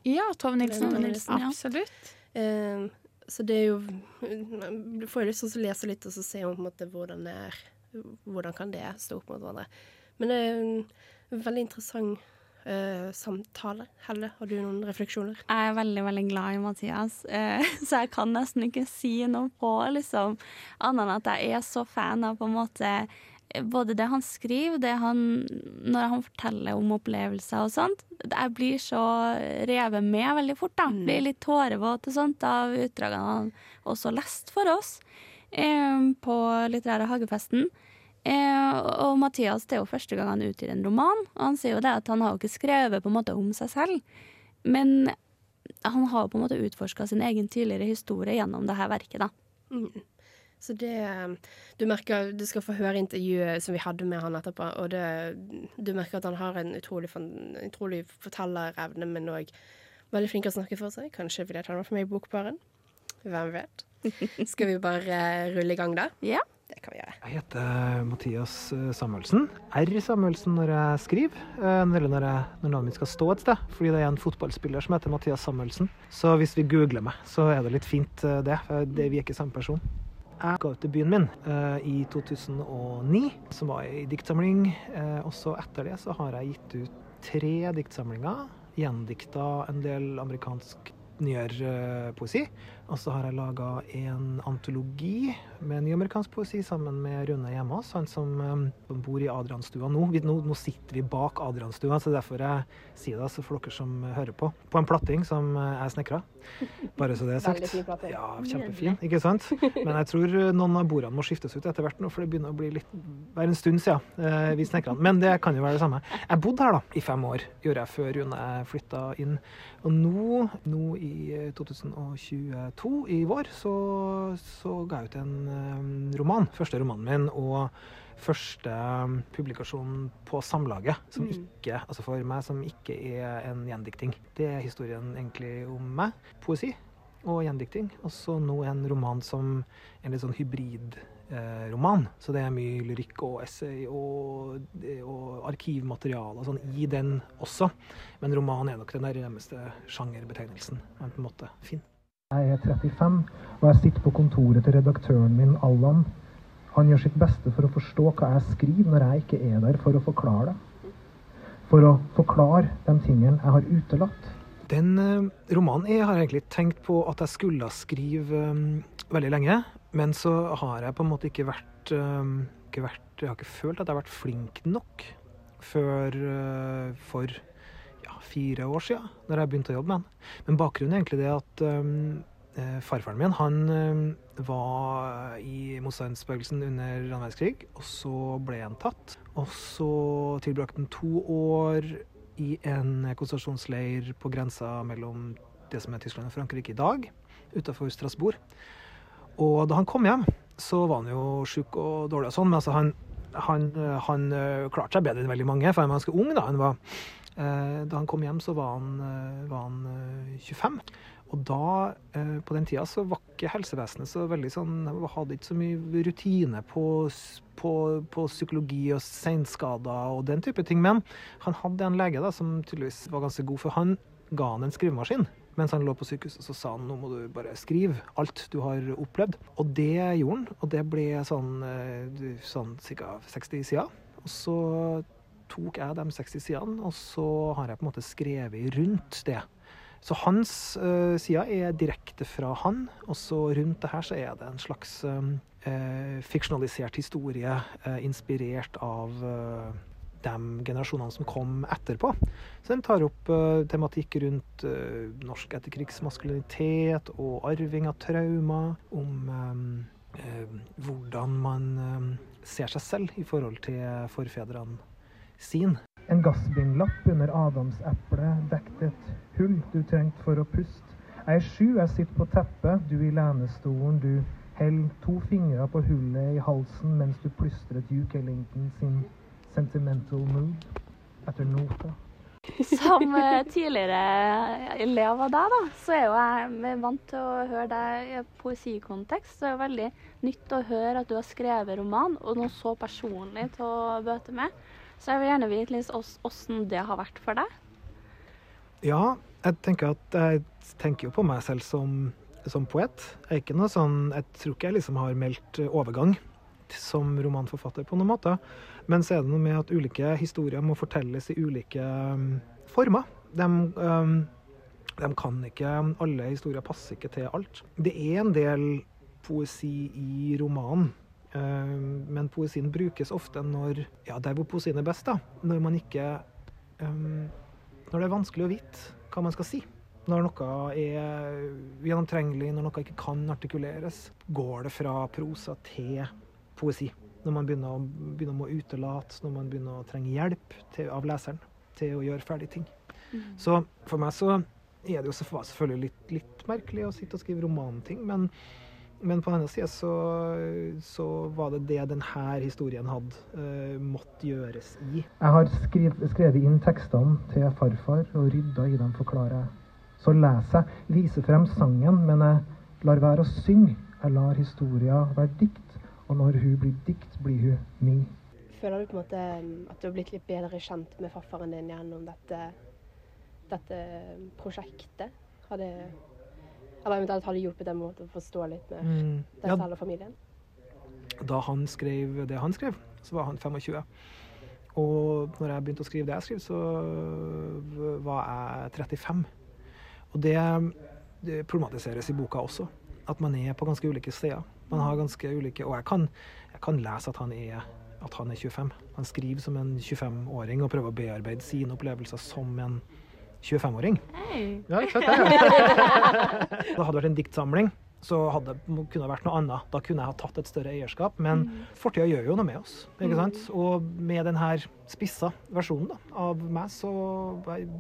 Ja, Tove Nilsen. Nilsen, ja. Absolutt. Eh, så det er jo Du får jo lyst til å lese litt og så se om på en måte hvordan det er Hvordan kan det stå opp mot hverandre. Men det er en veldig interessant uh, samtale. Helle, har du noen refleksjoner? Jeg er veldig, veldig glad i Mathias, uh, så jeg kan nesten ikke si noe på liksom, annet enn at jeg er så fan av på en måte både det han skriver, det han Når han forteller om opplevelser og sånt. Jeg blir så revet med veldig fort, da. Blir litt tårevåt og sånt av utdragene han også lest for oss eh, på Litterære hagefesten. Eh, og Mathias, det er jo første gang han utgir en roman. Og han sier jo det at han har jo ikke skrevet på en måte om seg selv. Men han har på en måte utforska sin egen tidligere historie gjennom det her verket, da. Mm. Så det Du merker Du skal få høre intervjuet som vi hadde med han etterpå, og det, du merker at han har en utrolig, utrolig fortellerevne, men òg veldig flink til å snakke for seg. Kanskje fordi han var for meg i Bokbaren. Hvem vet? Skal vi bare rulle i gang, da? Ja. Det kan vi gjøre. Jeg heter Mathias eh, Samuelsen. R. Samuelsen når jeg skriver, eh, eller når, jeg, når navnet mitt skal stå et sted. Fordi det er en fotballspiller som heter Mathias Samuelsen. Så hvis vi googler meg, så er det litt fint eh, det. det vi er ikke samme person. Jeg ga ut debuten min uh, i 2009, som var ei diktsamling. Og så etter det så har jeg gitt ut tre diktsamlinger. Gjendikta en del amerikansk nyere eh, poesi. Og så har jeg laga en antologi med ny amerikansk poesi sammen med Rune Hjemås, han som um, bor i Adrianstua nå. Vi, nå. nå. sitter vi bak Adrianstua, så derfor jeg sier det, så for dere som hører på. På en platting som uh, jeg snekra. Bare så det er sagt. Fin ja, kjempefin, ikke sant? Men jeg tror noen av bordene må skiftes ut etter hvert nå, for det begynner å bli litt være en stund siden eh, vi snekra den. Men det kan jo være det samme. Jeg bodde her da, i fem år, gjorde jeg før Rune flytta inn. Og nå, nå i eh, 2022 to i vår så, så ga jeg ut en roman. Første romanen min. og første publikasjonen på Samlaget, som mm. ikke, altså for meg, som ikke er en gjendikting. Det er historien egentlig om meg. Poesi og gjendikting. Og så nå en roman som en litt sånn hybridroman. Eh, så det er mye lyrikk og essay og, eh, og arkivmateriale og sånn i den også. Men roman er nok den nærmeste sjangerbetegnelsen man på en måte finner. Jeg er 35, og jeg sitter på kontoret til redaktøren min, Allan. Han gjør sitt beste for å forstå hva jeg skriver når jeg ikke er der for å forklare det. For å forklare de tingene jeg har utelatt. Den eh, romanen jeg har egentlig tenkt på at jeg skulle skrive um, veldig lenge. Men så har jeg på en måte ikke vært, um, ikke vært Jeg har ikke følt at jeg har vært flink nok før uh, for ja, fire år siden, når jeg begynte å jobbe med den. Men bakgrunnen er egentlig det at um, farfaren min han um, var i motstandsbevegelsen under annen verdenskrig, og så ble han tatt. Og så tilbrakte han to år i en konsentrasjonsleir på grensa mellom det som er Tyskland og Frankrike i dag, utafor Strasbourg. Og da han kom hjem, så var han jo sjuk og dårlig og sånn, men altså han, han, han øh, klarte seg bedre enn veldig mange, for han var ganske ung da. Han var, da han kom hjem, så var han, øh, var han øh, 25. Og da, eh, på den tida, så var ikke helsevesenet så veldig sånn Hadde ikke så mye rutine på, på, på psykologi og seinskader og den type ting. Men han hadde en lege da, som tydeligvis var ganske god, for han ga han en skrivemaskin. Mens han lå på sykehuset, så sa han nå må du bare skrive alt du har opplevd. Og det gjorde han, og det ble sånn, eh, sånn ca. 60 sider. Og så tok jeg de 60 sidene, og så har jeg på en måte skrevet rundt det. Så hans uh, sider er direkte fra han, og så rundt det her så er det en slags eh, fiksjonalisert historie uh, inspirert av uh, de generasjonene som kom etterpå. Så den tar opp uh, tematikk rundt uh, norsk etterkrigsmaskulinitet og arving av traumer, om um, uh, hvordan man eh, ser seg selv i forhold til forfedrene sin. En gassbindlapp under adamseplet dekket et hull du trengte for å puste. Jeg er sju, jeg sitter på teppet, du i lenestolen, du held to fingre på hullet i halsen mens du plystrer Duke Ellington sin Sentimental Mood etter nota. Som eh, tidligere elev av deg, da, så er jo jeg vant til å høre deg i poesikontekst. Så det er jo veldig nytt å høre at du har skrevet roman, og noe så personlig til å bøte med. Så jeg vil gjerne vite litt åssen det har vært for deg. Ja, jeg tenker at jeg tenker jo på meg selv som, som poet. Jeg er ikke noe sånn Jeg tror ikke jeg liksom har meldt overgang som romanforfatter på noen måte. Men så er det noe med at ulike historier må fortelles i ulike um, former. De, um, de kan ikke Alle historier passer ikke til alt. Det er en del poesi i romanen. Um, Men poesien brukes ofte når Ja, der hvor poesien er best, da. Når man ikke um, Når det er vanskelig å vite hva man skal si. Når noe er gjennomtrengelig, når noe ikke kan artikuleres. Går det fra prosa til poesi. Når man begynner å, begynner å må utelate, når man begynner å trenge hjelp til, av leseren til å gjøre ferdig ting. Så for meg så er det jo selvfølgelig litt, litt merkelig å sitte og skrive romanting, men, men på den andre sida så, så var det det denne historien hadde uh, mått gjøres i. Jeg har skrevet, skrevet inn tekstene til farfar og rydda i dem, forklarer jeg. Så leser jeg, viser frem sangen, men jeg lar være å synge. Jeg lar historia være dikt, og når hun blir dikt, blir hun mi. Føler du på en måte um, at du har blitt litt bedre kjent med farfaren din gjennom dette, dette prosjektet? Har det, eller eventuelt har det hjulpet dem å forstå litt med Mm, deg ja. familien? Da han skrev det han skrev, så var han 25. Og når jeg begynte å skrive det jeg skrev, så var jeg 35. Og det, det problematiseres i boka også. At man er på ganske ulike steder. Man har ganske ulike Og jeg kan, jeg kan lese at han, er, at han er 25. Han skriver som en 25-åring og prøver å bearbeide sine opplevelser som en 25-åring. Ja, ikke sant? Det hadde vært en diktsamling, så hadde det kunne vært noe annet. Da kunne jeg ha tatt et større eierskap. Men fortida gjør jo noe med oss. ikke sant? Og med denne spissa versjonen da, av meg, så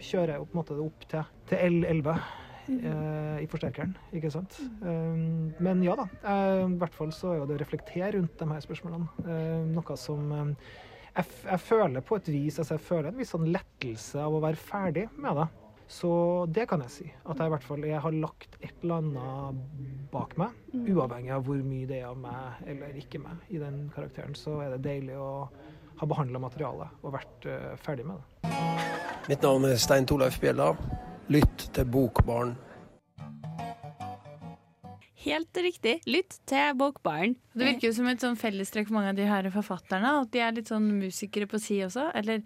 kjører jeg på en måte det opp til, til L11 eh, i forsterkeren. ikke sant? Um, men ja da. eh, I hvert fall så er jo det å reflektere rundt de her spørsmålene eh, noe som eh, jeg, jeg føler på et vis altså jeg føler en viss sånn lettelse av å være ferdig med det. Så det kan jeg si. At jeg i hvert fall jeg har lagt et eller annet bak meg. Mm. Uavhengig av hvor mye det er av meg eller ikke meg i den karakteren, så er det deilig å ha behandla materialet og vært uh, ferdig med det. Mitt navn er Stein Torleif Bjella. Lytt til Bokbarn. Helt riktig. Lytt til Bokbaren. Det virker jo som et sånn fellestrekk for mange av de her forfatterne. At de er litt sånn musikere på si også. Eller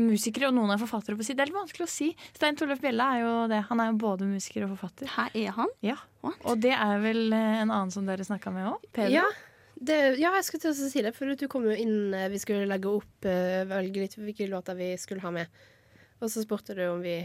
musikere, og noen er forfattere på si. Det er litt vanskelig å si. Stein Torleif Bjella er jo det. Han er jo både musiker og forfatter. Her er han? Ja. Og det er vel en annen som dere snakka med òg? Pedro? Ja, det, ja, jeg skulle til å si det, for du kom jo inn Vi skulle legge opp, velge litt hvilke låter vi skulle ha med. Og så spurte du om vi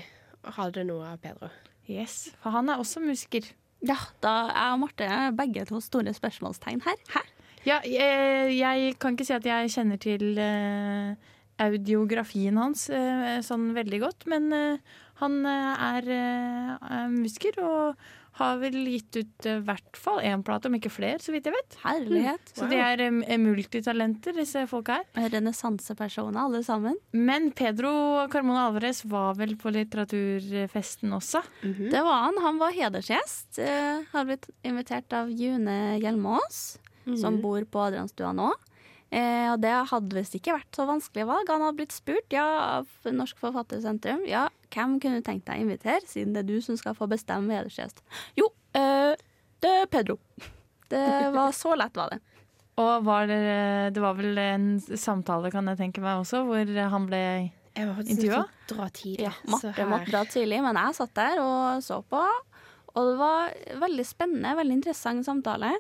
hadde noe av Pedro. Yes, for han er også musiker. Ja, da er Marte begge to store spørsmålstegn her. Hæ? Ja, jeg, jeg kan ikke si at jeg kjenner til eh, audiografien hans eh, sånn veldig godt, men eh, han eh, eh, er musiker og har vel gitt ut i hvert fall én plate, om ikke flere, så vidt jeg vet. Herlighet. Så de er em, multitalenter, disse folka her. Renessansepersoner, alle sammen. Men Pedro Carmona Alvarez var vel på litteraturfesten også? Det var han. Han var hedersgjest. Uh, har blitt invitert av June Hjelmås, som Mhm. bor på Adrianstua nå. Eh, og det hadde visst ikke vært så vanskelig valg. Han hadde blitt spurt ja, av Norsk Forfattersentrum ja, hvem kunne du tenkt deg å invitere, siden det er du som skal få bestemme hedersgjest. Jo, eh, det er Pedro. Det var så lett, var det. Og var det, det var vel en samtale, kan jeg tenke meg også, hvor han ble intervjua? Dra tidlig. Ja, Marte måtte dra tidlig, men jeg satt der og så på. Og det var veldig spennende, veldig interessant samtale.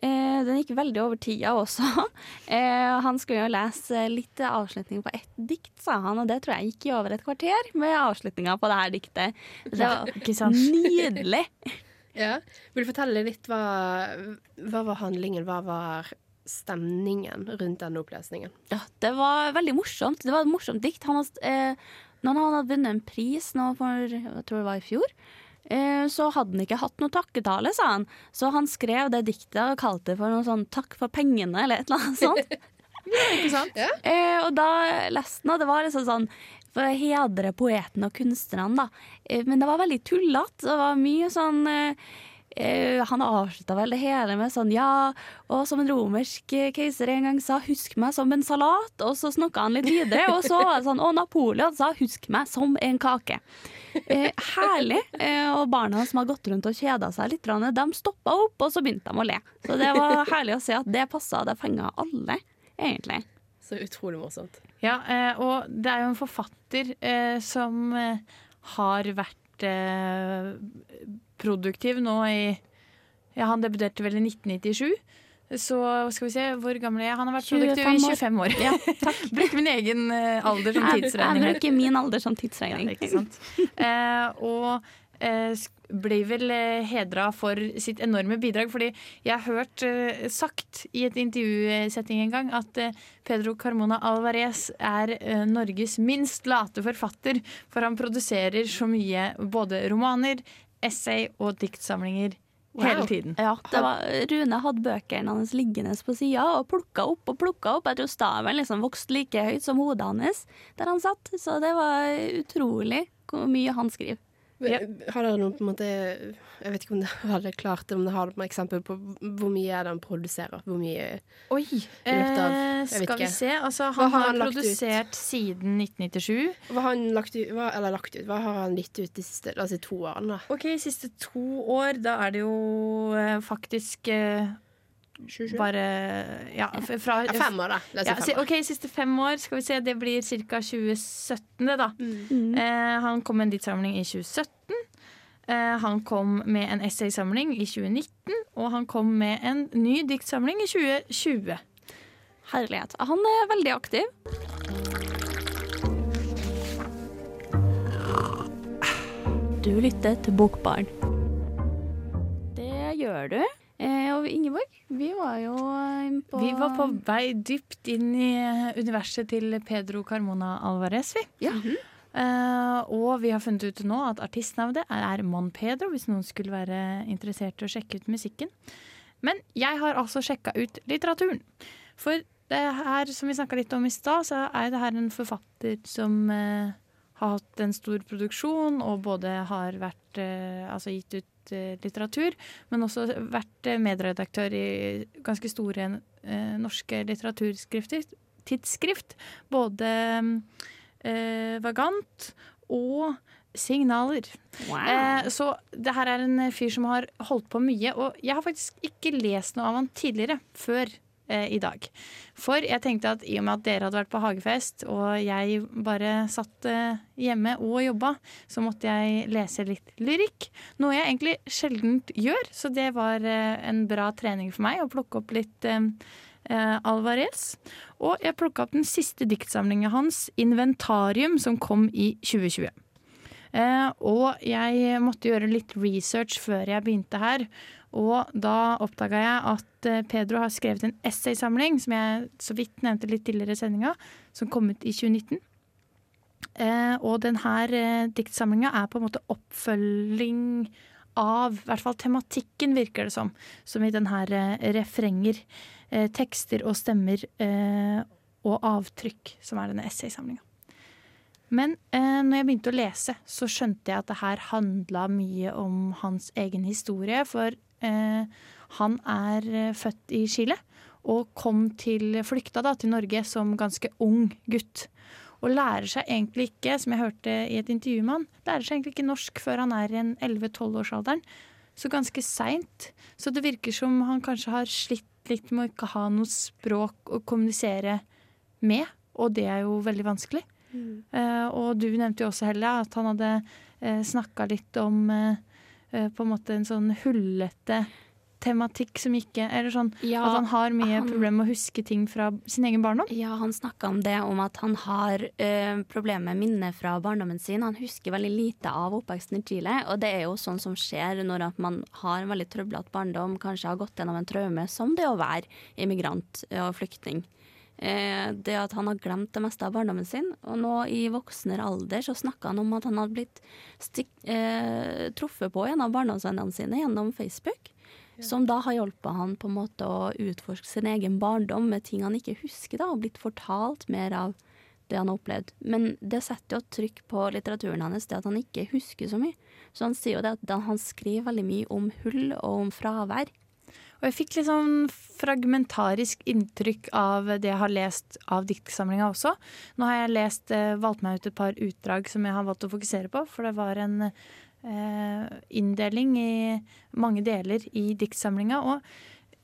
Eh, den gikk veldig over tida også. Eh, han skulle jo lese litt avslutning på ett dikt, sa han, og det tror jeg gikk i over et kvarter med avslutninga på det her diktet. Det var sant? nydelig. Ja. Vil du fortelle litt hva, hva var handlingen, hva var stemningen rundt denne opplesningen? Ja, det var veldig morsomt. Det var et morsomt dikt. Han hadde, eh, han hadde vunnet en pris nå for jeg tror det var i fjor, så hadde han ikke hatt noe takketale, sa han. Så han skrev det diktet og kalte det for noe sånn 'takk for pengene' eller et eller annet sånt. ikke sant? Eh, og da leste han, og det var liksom sånn for å hedre poeten og kunstnerne, da. Eh, men det var veldig tullete. Det var mye sånn eh, eh, Han avslutta vel det hele med sånn ja, og som en romersk eh, keiser en gang sa 'husk meg som en salat', og så snakka han litt videre, og så var det sånn og Napoleon sa 'husk meg som en kake'. Eh, herlig. Eh, og barna som har gått rundt og kjeda seg litt, de stoppa opp, og så begynte de å le. Så det var herlig å se at det passa. Det fenga alle, egentlig. Så utrolig morsomt. Ja, eh, og det er jo en forfatter eh, som eh, har vært eh, produktiv nå i Ja, han debuterte vel i 1997. Så skal vi se, hvor gammel er jeg? Han har vært produktiv i 25 år. Ja, Bruker min egen eh, alder som tidsregning. jeg bruker min alder som tidsregning. Ja. Eh, og eh, blir vel hedra for sitt enorme bidrag. Fordi jeg har hørt sagt i et intervjusetting en gang at Pedro Carmona Alvarez er Norges minst late forfatter. For han produserer så mye både romaner, essay og diktsamlinger hele tiden. Ja, det var, Rune hadde bøkene hans liggende på sida og plukka opp og plukka opp. Jeg tror staven liksom vokste like høyt som hodet hans der han satt. Så det var utrolig hvor mye han skriver. Har dere noen på en måte Jeg vet ikke om dere har det klart, om dere har noe eksempel på hvor mye er det han produserer? Hvor mye Oi, i løpet av Skal ikke. vi se. Altså, han har, han produsert siden 1997. Hva har han lagt ut, hva, eller lagt ut? Hva har han gitt ut de siste si, to årene? Ok, siste to år, da er det jo eh, faktisk eh, bare Ja, fra Ja, fem år, da. La oss si Ja, fem år. OK, siste fem år. Skal vi se, det blir ca. 2017, det, da. Mm. Eh, han kom med en diktsamling i 2017. Eh, han kom med en essaysamling i 2019, og han kom med en ny diktsamling i 2020. Herlighet. Han er veldig aktiv. Du lytter til Bokbarn. Det gjør du. Eh, og Ingeborg, vi var jo eh, på Vi var på vei dypt inn i eh, universet til Pedro Carmona Alvarez, vi. Eh, og vi har funnet ut nå at artistnavnet er Mon Pedro, hvis noen skulle være interessert i å sjekke ut musikken. Men jeg har altså sjekka ut litteraturen. For det her, som vi snakka litt om i stad, så er det her en forfatter som eh, har hatt en stor produksjon og både har vært eh, altså gitt ut litteratur, men også vært medredaktør i ganske store eh, norske. Tidsskrift. Både eh, Vagant og Signaler. Eh, så det her er en fyr som har holdt på mye, og jeg har faktisk ikke lest noe av han tidligere før i dag. For jeg tenkte at i og med at dere hadde vært på hagefest, og jeg bare satt eh, hjemme og jobba, så måtte jeg lese litt lyrikk. Noe jeg egentlig sjelden gjør, så det var eh, en bra trening for meg å plukke opp litt eh, eh, Alvarez. Og jeg plukka opp den siste diktsamlinga hans, 'Inventarium', som kom i 2020. Eh, og jeg måtte gjøre litt research før jeg begynte her. Og da oppdaga jeg at eh, Pedro har skrevet en essaysamling, som jeg så vidt nevnte litt tidligere i sendinga, som kom ut i 2019. Eh, og denne eh, diktsamlinga er på en måte oppfølging av I hvert fall tematikken, virker det som. Som i den her eh, refrenger. Eh, tekster og stemmer eh, og avtrykk, som er denne essaysamlinga. Men eh, når jeg begynte å lese, så skjønte jeg at det her handla mye om hans egen historie. For han er eh, født i Chile og kom til, flykta da, til Norge som ganske ung gutt. Og lærer seg egentlig ikke, som jeg hørte i et intervju med han, lærer seg egentlig ikke norsk før han er i en 11-12-årsalderen. Så ganske seint. Så det virker som han kanskje har slitt litt med å ikke ha noe språk å kommunisere med, og det er jo veldig vanskelig. Eh, og du nevnte jo også, Helle, at han hadde uh, snakka litt om eh, eh, på en måte en sånn hullete tematikk som ikke Eller sånn Ja, at han har mye problemer med å huske ting fra sin egen barndom. Ja, han snakka om det, om at han har uh, problemer med minner fra barndommen sin. Han husker veldig lite av oppveksten i Chile, og det er jo sånn som skjer når man har en veldig trøblete barndom, kanskje har gått gjennom en traume, som det å være immigrant og flyktning. Eh, det at han har glemt det meste av barndommen sin, og nå i voksnere alder så snakka han om at han hadde blitt eh, truffet på en av barndomsvennene sine gjennom Facebook. Som da har hjulpet han på en måte å utforske sin egen barndom med ting han ikke husker, da, og blitt fortalt mer av det han har opplevd. Men det setter jo trykk på litteraturen hans, det at han ikke husker så mye. Så han sier jo det at han skriver veldig mye om hull og om fravær. Og jeg fikk litt sånn fragmentarisk inntrykk av det jeg har lest av diktsamlinga også. Nå har jeg lest, eh, valgt meg ut et par utdrag som jeg har valgt å fokusere på, for det var en eh, inndeling i mange deler i diktsamlinga. Og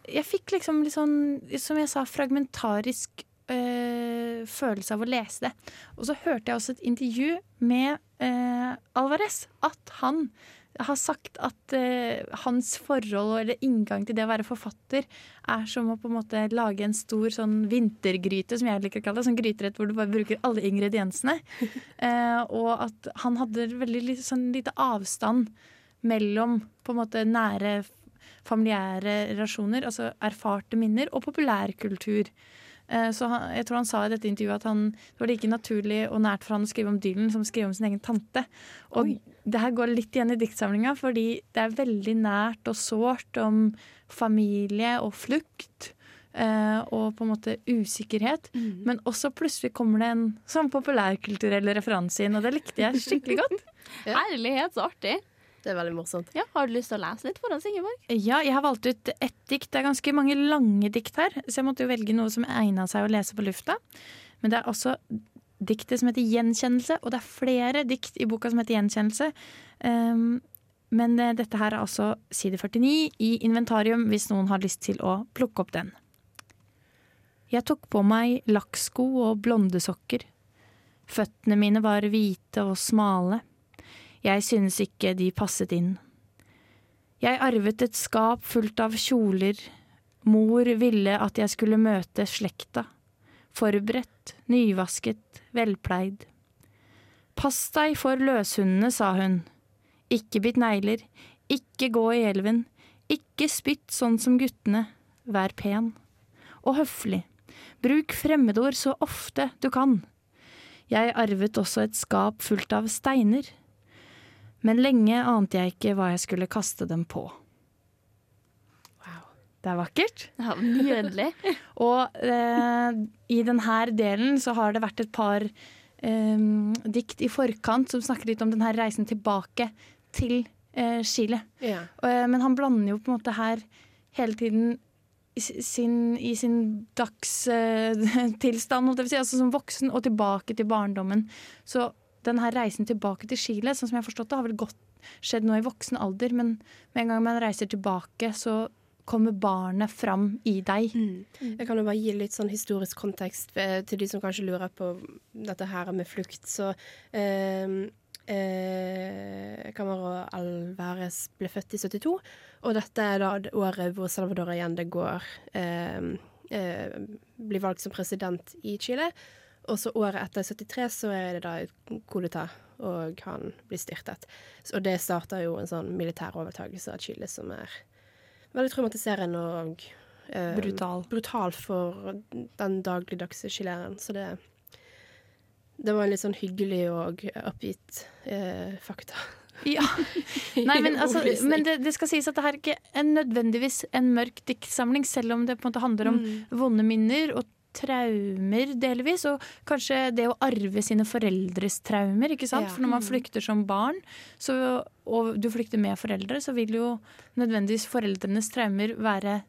jeg fikk liksom litt sånn, som jeg sa, fragmentarisk eh, følelse av å lese det. Og så hørte jeg også et intervju med eh, Alvarez, at han har sagt at eh, hans forhold eller inngang til det å være forfatter er som å på en måte lage en stor sånn vintergryte, som jeg liker å kalle det. Sånn gryterett hvor du bare bruker alle ingrediensene. Eh, og at han hadde veldig sånn lite avstand mellom på en måte nære familiære relasjoner, altså erfarte minner, og populærkultur. Eh, Så han, jeg tror han sa i dette intervjuet at han, det var like naturlig og nært for han å skrive om Dylan som å skrive om sin egen tante. Og det her går litt igjen i diktsamlinga, fordi det er veldig nært og sårt om familie og flukt. eh, og på en måte usikkerhet. Men også plutselig kommer det en sånn populærkulturell referanse inn, og det likte jeg skikkelig godt. Herlighet, så artig. Det er veldig morsomt. Ja, Har du lyst til å lese litt for oss, Ingeborg? Ja, jeg har valgt ut ett dikt. Det er ganske mange lange dikt her, så jeg måtte jo velge noe som egna seg å lese på lufta. Men det er også diktet som heter 'Gjenkjennelse', og det er flere dikt i boka som heter 'Gjenkjennelse'. Um, men eh, dette her er altså side 49 i inventarium, hvis noen har lyst til å plukke opp den. Jeg tok på meg lakksko og blonde sokker. Føttene mine var hvite og smale. Jeg synes ikke de passet inn. Jeg arvet et skap fullt av kjoler. Mor ville at jeg skulle møte slekta. Forberedt, nyvasket, velpleid. Pass deg for løshundene, sa hun. Ikke bitt negler, ikke gå i elven, ikke spytt sånn som guttene, vær pen. Og høflig. Bruk fremmedord så ofte du kan. Jeg arvet også et skap fullt av steiner. Men lenge ante jeg ikke hva jeg skulle kaste dem på. Wow. Det er vakkert. Ja, Nydelig. Og eh, i denne delen så har det vært et par eh, dikt i forkant som snakker litt om denne reisen tilbake til eh, Chile. Ja. Eh, men han blander jo på en måte her hele tiden i sin, i sin dagstilstand, holdt jeg på å si, altså som voksen, og tilbake til barndommen. Så den her reisen tilbake til Chile, sånn som jeg har forstått det, har vel godt, skjedd nå i voksen alder, men med en gang man reiser tilbake, så kommer barnet fram i deg. Jeg kan jo bare gi litt sånn historisk kontekst eh, til de som kanskje lurer på dette her med flukt. Så eh, eh, Camaro Alvarez ble født i 72, og dette er da året hvor Salvador Allende går eh, eh, blir valgt som president i Chile. Og så året etter 73 så er det da coup og han blir styrtet. Og det starter jo en sånn militær overtakelse av Chile som er veldig traumatiserende og eh, Brutal. brutal for den dagligdagse chileren. Så det, det var en litt sånn hyggelig og oppgitt eh, fakta. Ja. Nei, men, altså, men det, det skal sies at det her er ikke en nødvendigvis en mørk diktsamling, selv om det på en måte handler om Mm. vonde minner og traumer delvis, og kanskje det å arve sine foreldres traumer, ikke sant? Ja. For når man flykter som barn, så, og du flykter med foreldre, så vil jo nødvendigvis foreldrenes traumer være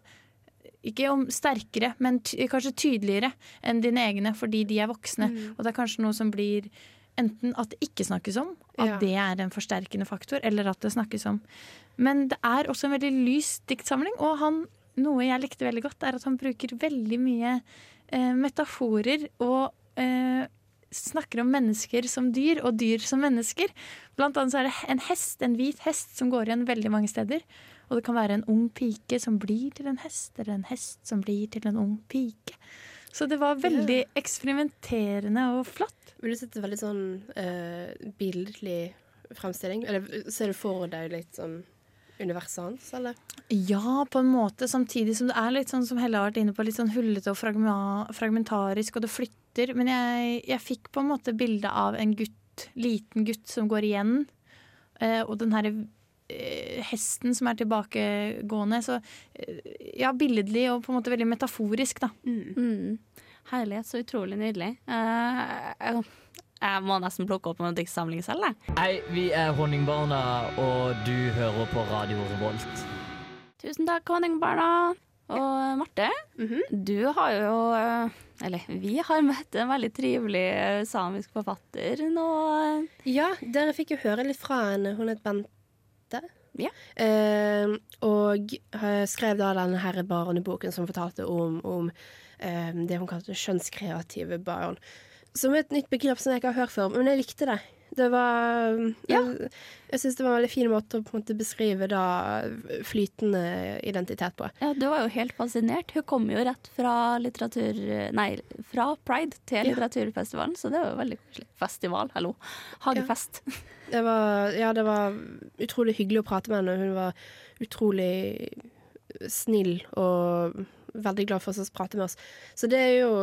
ikke om sterkere, men kanskje tydeligere enn dine egne, fordi de er voksne. Mm. Og det er kanskje noe som blir enten at det ikke snakkes om, at Ja. det er en forsterkende faktor, eller at det snakkes om. Men det er også en veldig lys diktsamling, og han, noe jeg likte veldig godt, er at han bruker veldig mye eh, metaforer og eh, snakker om mennesker som dyr, og dyr som mennesker. Blant annet så er det en hest, en hvit hest, som går igjen veldig mange steder. Og det kan være en ung pike som blir til en hest, eller en hest som blir til en ung pike. Så det var veldig eksperimenterende og flott. Men du setter veldig sånn uh, bildlig fremstilling? Eller ser du for deg litt sånn universet hans, eller? Ja, på en måte, samtidig som det er litt sånn som Helle har vært inne på, litt sånn hullete og fragmentarisk, og det flytter. Men jeg, jeg fikk på en måte bilde av en gutt, liten gutt som går igjen, eh, og den herre eh, hesten som er tilbakegående. Så eh, ja, billedlig og på en måte veldig metaforisk, da. Mm. Herlighet, så utrolig nydelig. Uh, jeg, jeg må nesten plukke opp noen diktsamling selv, jeg. Hei, vi er Honningbarna, og du hører på Radio Revolt. Tusen takk, Honningbarna. Og Marte, du har jo eh, Eller vi har møtt en veldig trivelig eh, samisk forfatter nå. Ja, dere fikk jo høre litt fra henne. Hun het Bente. Ja. Eh, og eh, skrev da denne her barneboken som fortalte om, om eh, det hun kalte kjønnskreative barn. Som et nytt begrep som jeg ikke har hørt før, men jeg likte det. Det var Jeg, jeg syns det var en veldig fin måte å måte beskrive da flytende identitet på. Ja, du var jo helt fascinert. Hun kom jo rett fra litteratur... Nei, fra Pride til Ja. litteraturfestivalen, så det var jo veldig koselig. Festival, hallo. Hagefest. Det var, ja, det var utrolig hyggelig å prate med henne. Hun var utrolig snill og veldig glad for å prate med oss. Så det er jo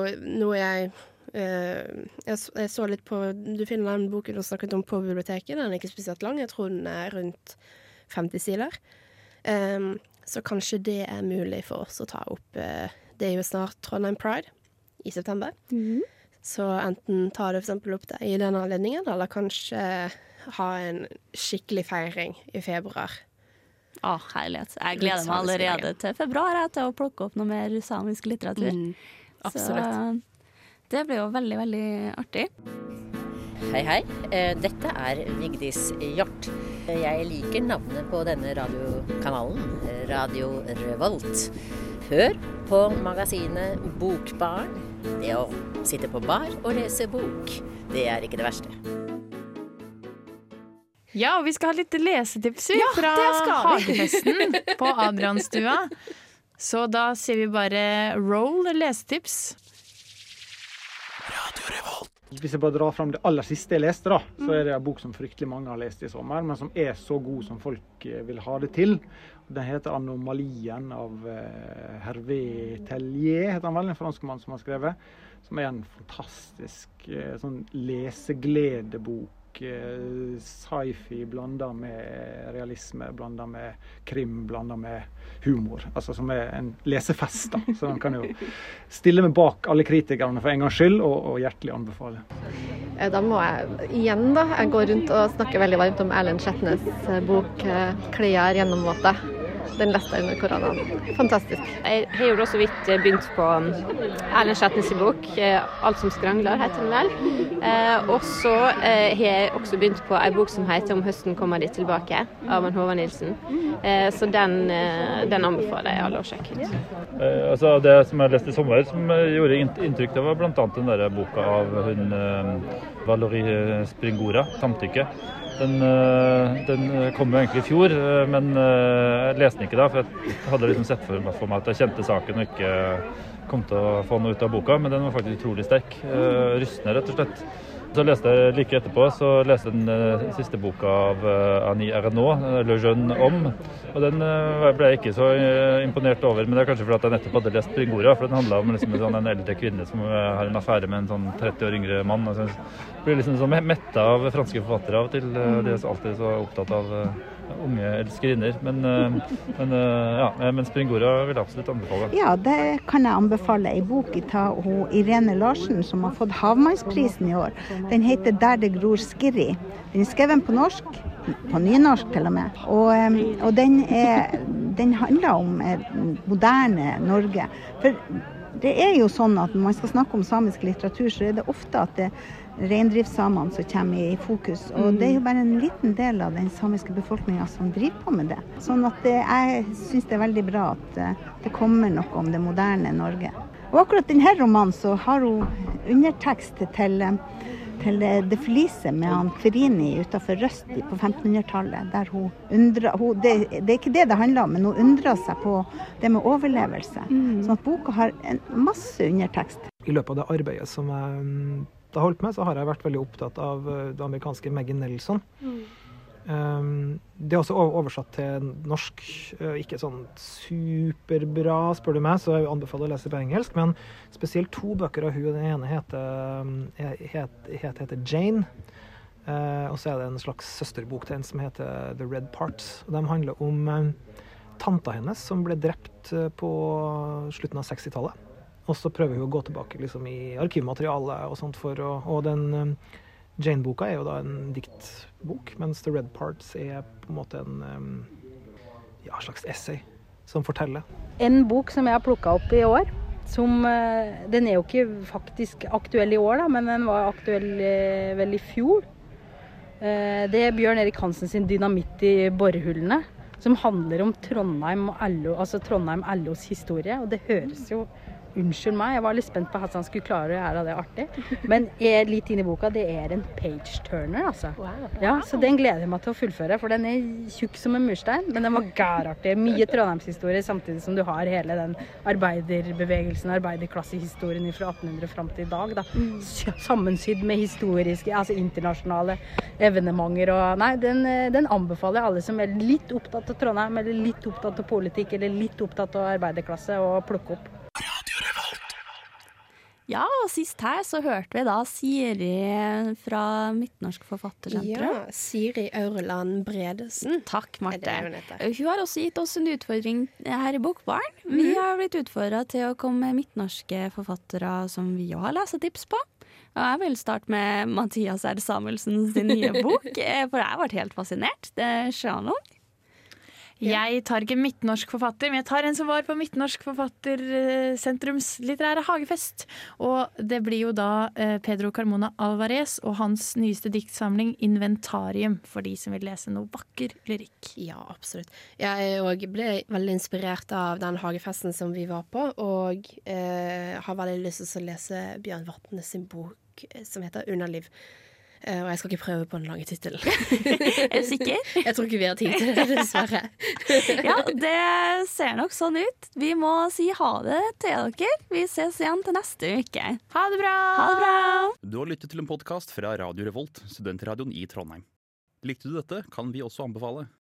noe jeg eh, jeg, så- jeg så litt på Du finner den boken du snakket om på biblioteket. Den er ikke spesielt lang. Jeg tror den er rundt 50 sider. Så kanskje det er mulig for oss å ta opp eh, Det er jo snart Trondheim Pride i september. Så enten ta det for opp det i den anledningen, eller kanskje ha en skikkelig feiring i februar. Å, herlighet. Jeg gleder meg allerede til februar jeg, til å plukke opp noe mer samisk litteratur. Mm, absolutt. Så det ble jo veldig, veldig artig. Hei, hei. Eh, Dette er Vigdis Hjort. Jeg liker navnet på denne radiokanalen, Radio Revolt. Hør på magasinet Bokbarn. Det å sitte på bar og lese bok, det er ikke det verste. Ja, og vi skal ha litt lesetips Ja, fra. Hagefesten på Adrianstua. Så da sier vi bare roll lesetips. Hvis jeg bare drar fram det aller siste jeg leste, da, så er det en bok som fryktelig mange har lest i sommer, men som er så god som folk eh, vil ha det til. Den heter 'Anomalien' av eh, Hervé Tellier, heter han vel, en franskmann som har skrevet. Som er en fantastisk eh, sånn lesegledebok sci-fi blanda med realisme, blanda med krim, blanda med humor. Altså som er en lesefest, da. Så den kan jo stille meg bak alle kritikerne for en gangs skyld, og, og hjertelig anbefale. Eh, Da må jeg igjen da, jeg går rundt og snakker veldig varmt om Erlend Skjetnes eh, bok eh, 'Klær gjennomvåte'. Den leste under koronaen. Fantastisk. Jeg har jo da så vidt eh, begynt på um, Erlend Skjetnes' bok, eh, 'Alt som skrangler', heter den vel. Eh, og så eh, har jeg også begynt på ei bok som heter 'Om høsten kommer de tilbake', av Håvard Nilsen. Eh, så den, den anbefaler jeg alle å sjekke ut. Eh, altså Det som jeg leste i sommer som gjorde inntrykk, det var bl.a. den der boka av hun Valerie Springora, 'Samtykke'. Den, eh, den kom jo egentlig i fjor, eh, men eh, jeg leste den ikke da. For jeg hadde liksom sett for meg, at jeg kjente saken og ikke kom til å få noe ut av boka. Men den var faktisk utrolig sterk. Eh, Rystende, rett og slett. Så leste jeg like etterpå så leste jeg den eh, siste boka av uh, Annie Ernaux, eh, 'Le Jeune Homme'. Og den eh, ble jeg ikke så eh, imponert over, men det er kanskje fordi jeg nettopp hadde lest Bringora, For den handla om liksom, en, sånn, en eldre kvinne som eh, har en affære med en sånn 30 år yngre mann. Og så blir liksom sånn metta av franske forfattere av og til. Eh, De er alltid så opptatt av eh, unge elskerinner. Men, eh, men, eh, ja, eh, men Springora vil jeg absolutt anbefale. Ja, det kan jeg anbefale. Ei bok av Irene Larsen som har fått Havmannsprisen i år. Den heter 'Der det gror skirri'. Den er skrevet på norsk, på nynorsk til og med. Og, og den, er, den handler om moderne Norge. For det er jo sånn at når man skal snakke om samisk litteratur, så er det ofte at det reindriftssamene som kommer i fokus. Og det er jo bare en liten del av den samiske befolkninga som driver på med det. Sånn at det, jeg syns det er veldig bra at eh, det kommer noe om det moderne Norge. Og akkurat denne romanen så har hun undertekst til, eh, til eh, Det fliset med han Kverini utafor Røst på 1500-tallet. Der hun undrer hun, det, det er ikke det det handler om, men hun undrer seg på det med overlevelse. Sånn at boka har en masse undertekst. I løpet av det arbeidet som jeg mm, har holdt med, så har jeg vært veldig opptatt av eh, det amerikanske Maggie Nelson. Um, det er også oversatt til norsk. eh, Ikke sånn superbra, spør du meg, så jeg anbefaler å lese på engelsk. Men spesielt to bøker av hun. Den ene heter, um, het, het, heter Jane. Uh, og så er det en slags søsterbok til en som heter The Red Parts. Og de handler om uh, tanta hennes som ble drept eh, på slutten av 60-tallet. Og så prøver hun å gå tilbake liksom, i arkivmaterialet og sånt for å Og den um, Jane-boka er jo da en diktbok, mens The Red Parts er på en måte en um, ja, slags essay som forteller. En bok som jeg har plukka opp i år, som eh, Den er jo ikke faktisk aktuell i år, da, men den var aktuell eh, vel i fjor. Eh, Det er Bjørn Erik Hansen sin 'Dynamitt i borehullene', som handler om Trondheim LO, altså Trondheim LOs historie. Og det høres jo Unnskyld meg, jeg var litt spent på at han skulle klare å gjøre det artig. Men er litt inn i boka, det er en page-turner, altså. Ja, Så den gleder jeg meg til å fullføre, for den er tjukk som en murstein. Men den var gærartig. Mye Trondheimshistorie, samtidig som du har hele den arbeiderbevegelsen, arbeiderklassehistorien fra 1800 fram til i dag. da. Sammensydd med historiske, altså internasjonale evenementer. Og, nei, den, eh, den anbefaler jeg alle som er litt opptatt av Trondheim, eller litt opptatt av politikk, eller litt opptatt av arbeiderklasse, å plukke opp. Ja, og sist her så hørte vi da Siri fra Midtnorsk Forfattersentrum. Ja, Siri Aurland Bredesen. Takk, Marte. Er det hun heter? Hun har også gitt oss en utfordring her i Bokbaren. Vi Mhm. har blitt utfordra til å komme med midtnorske forfattere som vi òg har lesetips på. Og jeg vil starte med Mathias R. Samuelsen sin nye bok, eh, for jeg vært helt fascinert. Det er Shannon. Jeg tar ikke midtnorsk forfatter, men jeg tar en som var på Midtnorsk Forfattersentrums litterære hagefest. Og det blir jo da eh, Pedro Carmona Alvarez og hans nyeste diktsamling 'Inventarium', for de som vil lese noe vakker lyrikk. Ja, absolutt. Jeg òg ble veldig inspirert av den hagefesten som vi var på, og eh, har veldig lyst til å lese Bjørn Vatne sin bok eh, som heter 'Underliv'. Eh, og jeg skal ikke prøve på den lange tittelen. Er du sikker? Jeg tror ikke vi har tid til det, dessverre. Ja, det ser nok sånn ut. Vi må si ha det til dere. Vi ses igjen til neste uke. Ha det bra! Ha det bra! Du har lyttet til en podkast fra Radio Revolt, studentradioen i Trondheim. Likte du dette, kan vi også anbefale.